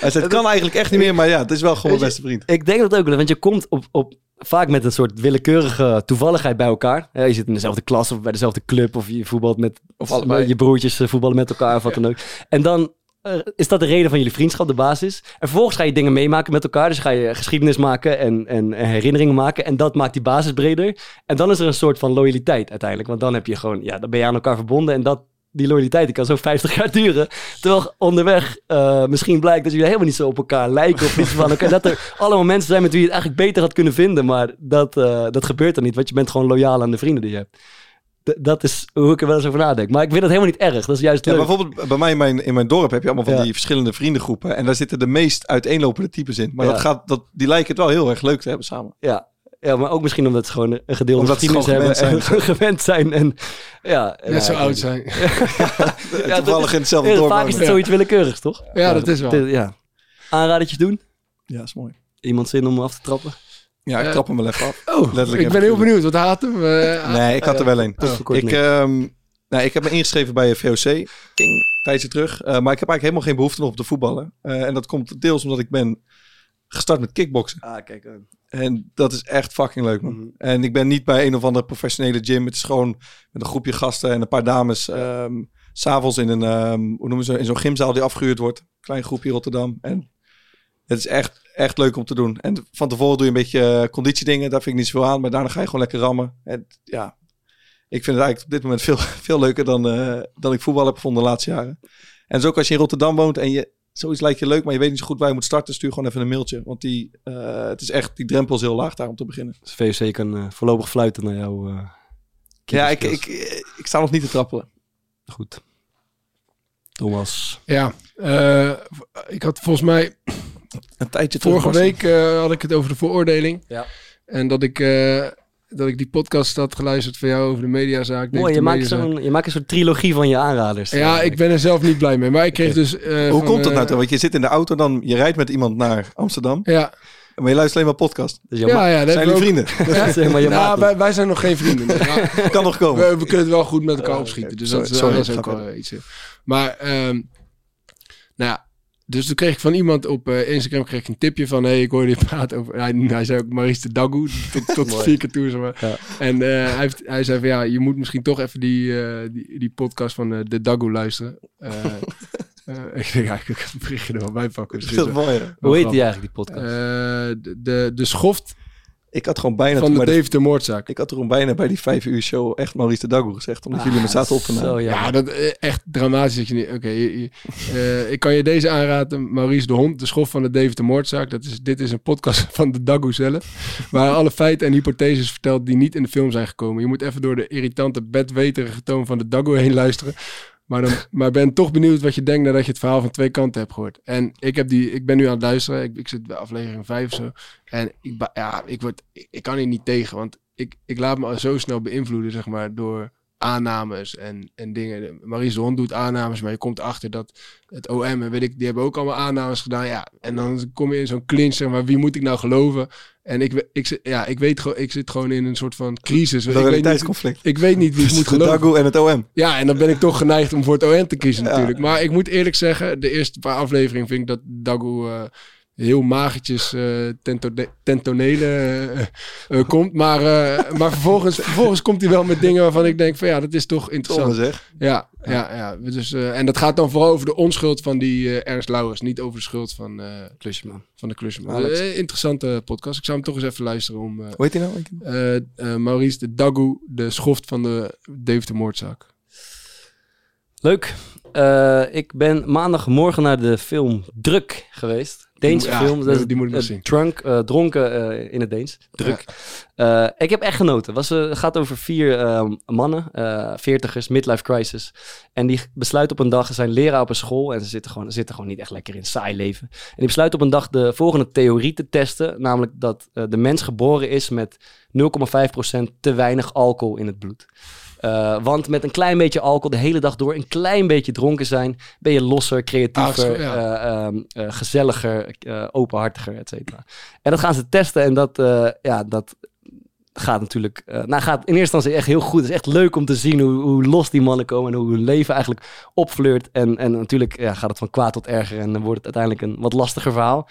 Hij zei, het kan eigenlijk echt niet meer, maar ja, het is wel gewoon mijn beste vriend. Ik denk dat ook, want je komt op, op, vaak met een soort willekeurige toevalligheid bij elkaar. Ja, je zit in dezelfde klas of bij dezelfde club of je voetbalt met Of allebei. je broertjes eh, voetballen met elkaar of wat dan ook. En dan eh, is dat de reden van jullie vriendschap, de basis. En vervolgens ga je dingen meemaken met elkaar. Dus ga je geschiedenis maken en, en, en herinneringen maken. En dat maakt die basis breder. En dan is er een soort van loyaliteit uiteindelijk. Want dan heb je gewoon, ja, dan ben je aan elkaar verbonden. En dat, die loyaliteit die kan zo 50 jaar duren. Terwijl onderweg eh, misschien blijkt dat jullie helemaal niet zo op elkaar lijken. Of iets van elkaar. Dat er allemaal mensen zijn met wie je het eigenlijk beter had kunnen vinden. Maar dat, eh, dat gebeurt dan niet. Want je bent gewoon loyaal aan de vrienden die je hebt. Dat is hoe ik er wel eens over nadenk. Maar ik vind dat helemaal niet erg. Dat is juist Ja, leuk. bijvoorbeeld bij mij in mijn, in mijn dorp heb je allemaal van Ja. die verschillende vriendengroepen. En daar zitten de meest uiteenlopende types in. Maar Ja. dat gaat, dat, die lijken het wel heel erg leuk te hebben samen. Ja. ja, maar ook misschien omdat ze gewoon een ze geschiedenis hebben. gewend En gewend zijn. En, ja, net ja, zo oud zijn. Ja, Toevallig in hetzelfde Ja, dorp. Vaak is het zoiets willekeurigs, toch? Ja, dat is wel. Aanradertjes doen? Ja, is mooi. Iemand zin om af te trappen? Ja, ik Eh, trap hem wel even af. Oh, Letterlijk ik en ben heel benieuwd. Wat haat hem? Eh, Nee, ik had er wel een. Ik, ehm, nou, ik heb me ingeschreven bij VOC. Een tijdje terug. Eh, maar ik heb eigenlijk helemaal geen behoefte nog om te voetballen. Eh, en dat komt deels omdat ik ben gestart met kickboksen. Ah, kijk. En dat is echt fucking leuk, man. Mhm. En ik ben niet bij een of andere professionele gym. Het is gewoon met een groepje gasten en een paar dames. ehm, s S'avonds in een, ehm, hoe noemen ze, in zo'n gymzaal die afgehuurd wordt. Klein groepje Rotterdam. En het is echt, echt leuk om te doen. En van tevoren doe je een beetje eh, conditiedingen. Daar vind ik niet zoveel aan. Maar daarna ga je gewoon lekker rammen. En ja, ik vind het eigenlijk op dit moment veel, veel leuker dan, eh, dan ik voetbal heb gevonden de laatste jaren. En zo ook als je in Rotterdam woont en je zoiets lijkt je leuk, maar je weet niet zo goed waar je moet starten, stuur gewoon even een mailtje. Want die, eh, het is echt, die drempel is heel laag daar om te beginnen. Dus VOC kan eh, voorlopig fluiten naar jou. eh, Ja, ik, ik, eh, ik sta nog niet te trappelen. Goed. Thomas. Ja, eh, ik had volgens mij Een tijdje terug. vorige week eh, had ik het over de veroordeling. Ja. En dat ik, eh, dat ik die podcast had geluisterd van jou over de mediazaak. Mooi, je maakt, zo'n, je maakt een soort trilogie van je aanraders. Ja, ik ben er zelf niet blij mee. Maar ik kreeg dus... eh, Hoe van, komt dat nou? toch? Want je zit in de auto, dan je rijdt met iemand naar Amsterdam, Ja, maar je luistert alleen maar podcast. Dus je ja, ma- ja. dat Zijn jullie vrienden? zeg maar je Nou, maat. wij, wij zijn nog geen vrienden. Maar kan nog komen. we, we kunnen het wel goed met elkaar Oh, opschieten. Dus Sorry, dat, is- sorry, dat is ook wel iets. Maar, ehm, nou ja. Dus toen kreeg ik van iemand op eh, Instagram kreeg ik een tipje van... hey, ik hoorde je praten over... Hij, hij zei ook Maurice de Dagoe, tot, tot vier keer toe, zeg maar. Ja. En eh, hij, heeft, hij zei van ja, je moet misschien toch even die, eh, die, die podcast van eh, de Dagoe luisteren. Eh, eh, ik denk eigenlijk, ik kan het berichtje er wel bij pakken. Dat is mooi, hè? Hoe heet die eigenlijk, die podcast? Eh, de, de, de schoft Ik had gewoon bijna... van de maar de- Deventer moordzaak. ik had er gewoon bijna bij die vijf uur show echt Maurice de Dagoe gezegd. Omdat jullie me zaten op te Ah, nemen. ja. Ja, dat eh, echt dramatisch dat je niet... Oké, eh, ik kan je deze aanraden. Maurice de Hond, de schof van de Deventer moordzaak. Dat is, dit is een podcast van de Dagoe zelf. Waar alle feiten en hypotheses vertelt die niet in de film zijn gekomen. Je moet even door de irritante, bedweterige toon van de Dagoe heen luisteren. Maar, dan, maar ben toch benieuwd wat je denkt nadat je het verhaal van twee kanten hebt gehoord. En ik, heb die, ik ben nu aan het luisteren. Ik, ik zit bij aflevering 5 of zo. En ik, ja, ik, word, ik, ik kan hier niet tegen. Want ik, ik laat me zo snel beïnvloeden, zeg maar, door aannames en, en dingen. Maries de Hond doet aannames, maar je komt achter dat het OM en weet ik, die hebben ook allemaal aannames gedaan. Ja, en dan kom je in zo'n clinch, zeg maar, wie moet ik nou geloven? En ik, ik, ja, ik weet gewoon, ik zit gewoon in een soort van crisis. Niet, Loyaliteitsconflict. ik weet niet wie ik moet geloven. Dagoe en het OM. Ja, en dan ben ik toch geneigd om voor het OM te kiezen Ja. natuurlijk. Maar ik moet eerlijk zeggen, de eerste paar afleveringen vind ik dat Dagoe eh, heel magertjes eh tento eh, eh, komt. Maar, eh, maar vervolgens, vervolgens komt hij wel met dingen waarvan ik denk van ja, dat is toch interessant. Zeg. Ja, ja, ja. Dus, eh, en dat gaat dan vooral over de onschuld van die eh, Ernst Lauwers. Niet over de schuld van, eh, Klusjeman. van de. Eh, interessante podcast. Ik zou hem toch eens even luisteren om... eh, Hoe heet die nou? Nou? eh, eh, Maurice de Dagoe, de schoft van de Deventer moordzaak. Leuk. Eh, ik ben maandagmorgen naar de film Druk geweest. Deense Ja, film. Dat die moet ik nog zien. Drunk, eh, dronken eh, in het Deens. Druk. Eh, ik heb echt genoten. Het gaat over vier eh, mannen, veertigers, midlife crisis. En die besluiten op een dag, ze zijn leraar op een school en ze zitten gewoon, zitten gewoon niet echt lekker in saai leven. En die besluiten op een dag de volgende theorie te testen, namelijk dat de mens geboren is met 0,5% te weinig alcohol in het bloed. Eh, want met een klein beetje alcohol de hele dag door, een klein beetje dronken zijn, ben je losser, creatiever, Ah, ja. eh, ehm, eh, gezelliger, openhartiger, et cetera. En dat gaan ze testen en dat, ja, dat gaat natuurlijk, nou gaat in eerste instantie echt heel goed. Het is echt leuk om te zien hoe, hoe los die mannen komen en hoe hun leven eigenlijk opfleurt. En, en natuurlijk ja, gaat het van kwaad tot erger en dan wordt het uiteindelijk een wat lastiger verhaal.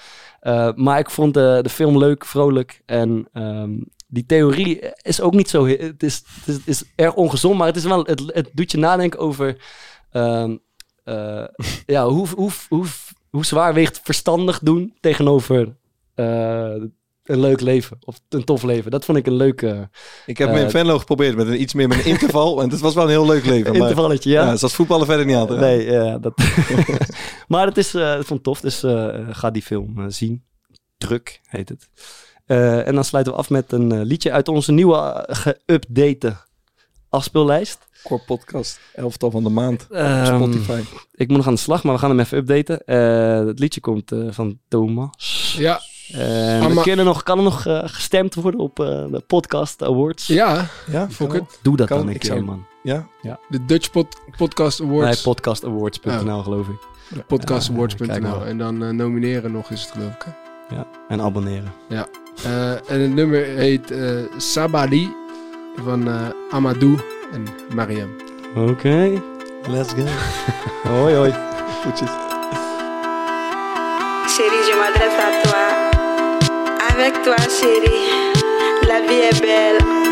Maar ik vond de, de film leuk, vrolijk en ehm, die theorie is ook niet zo... he- Het is, het is, het is erg ongezond, maar het, is wel, het, het doet je nadenken over... ehm, eh, ja, hoe, hoe, hoe, hoe zwaar weegt verstandig doen tegenover eh, een leuk leven of een tof leven. Dat vond ik een leuke Ik heb Eh, me in Venlo geprobeerd met een, iets meer met een interval. en het was wel een heel leuk leven. intervalletje. Ja, Ja, zoals voetballen verder niet raken. nee, ja, dat. maar het is, eh, ik vond het tof, dus eh, ga die film eh, zien. Druk heet het. Eh, en dan sluiten we af met een eh, liedje uit onze nieuwe eh, geüpdate afspeellijst. Core podcast. Elftal van de maand. Ehm, Spotify. ik moet nog aan de slag, maar we gaan hem even updaten. Eh, het liedje komt eh, van Thomas. Ja, En kunnen nog, kan er nog gestemd worden op eh, de Podcast Awards? ja Ja, it. Doe dat Kan, dan een ik keer, zou- man. Ja, de Dutch Pod Podcast Nee, Awards. podcastawards.nl geloof ik. Podcastawards.nl. maar. en dan nomineren nog is het geloof ik. hè? Ja. En abonneren. Eh, en het nummer heet eh Sabali van eh, Amadou en Mariam. Oké. let's go. Hoi hoi. Goedjes. Chérie, je m'adresse à toi. Avec toi, chérie, la vie est belle.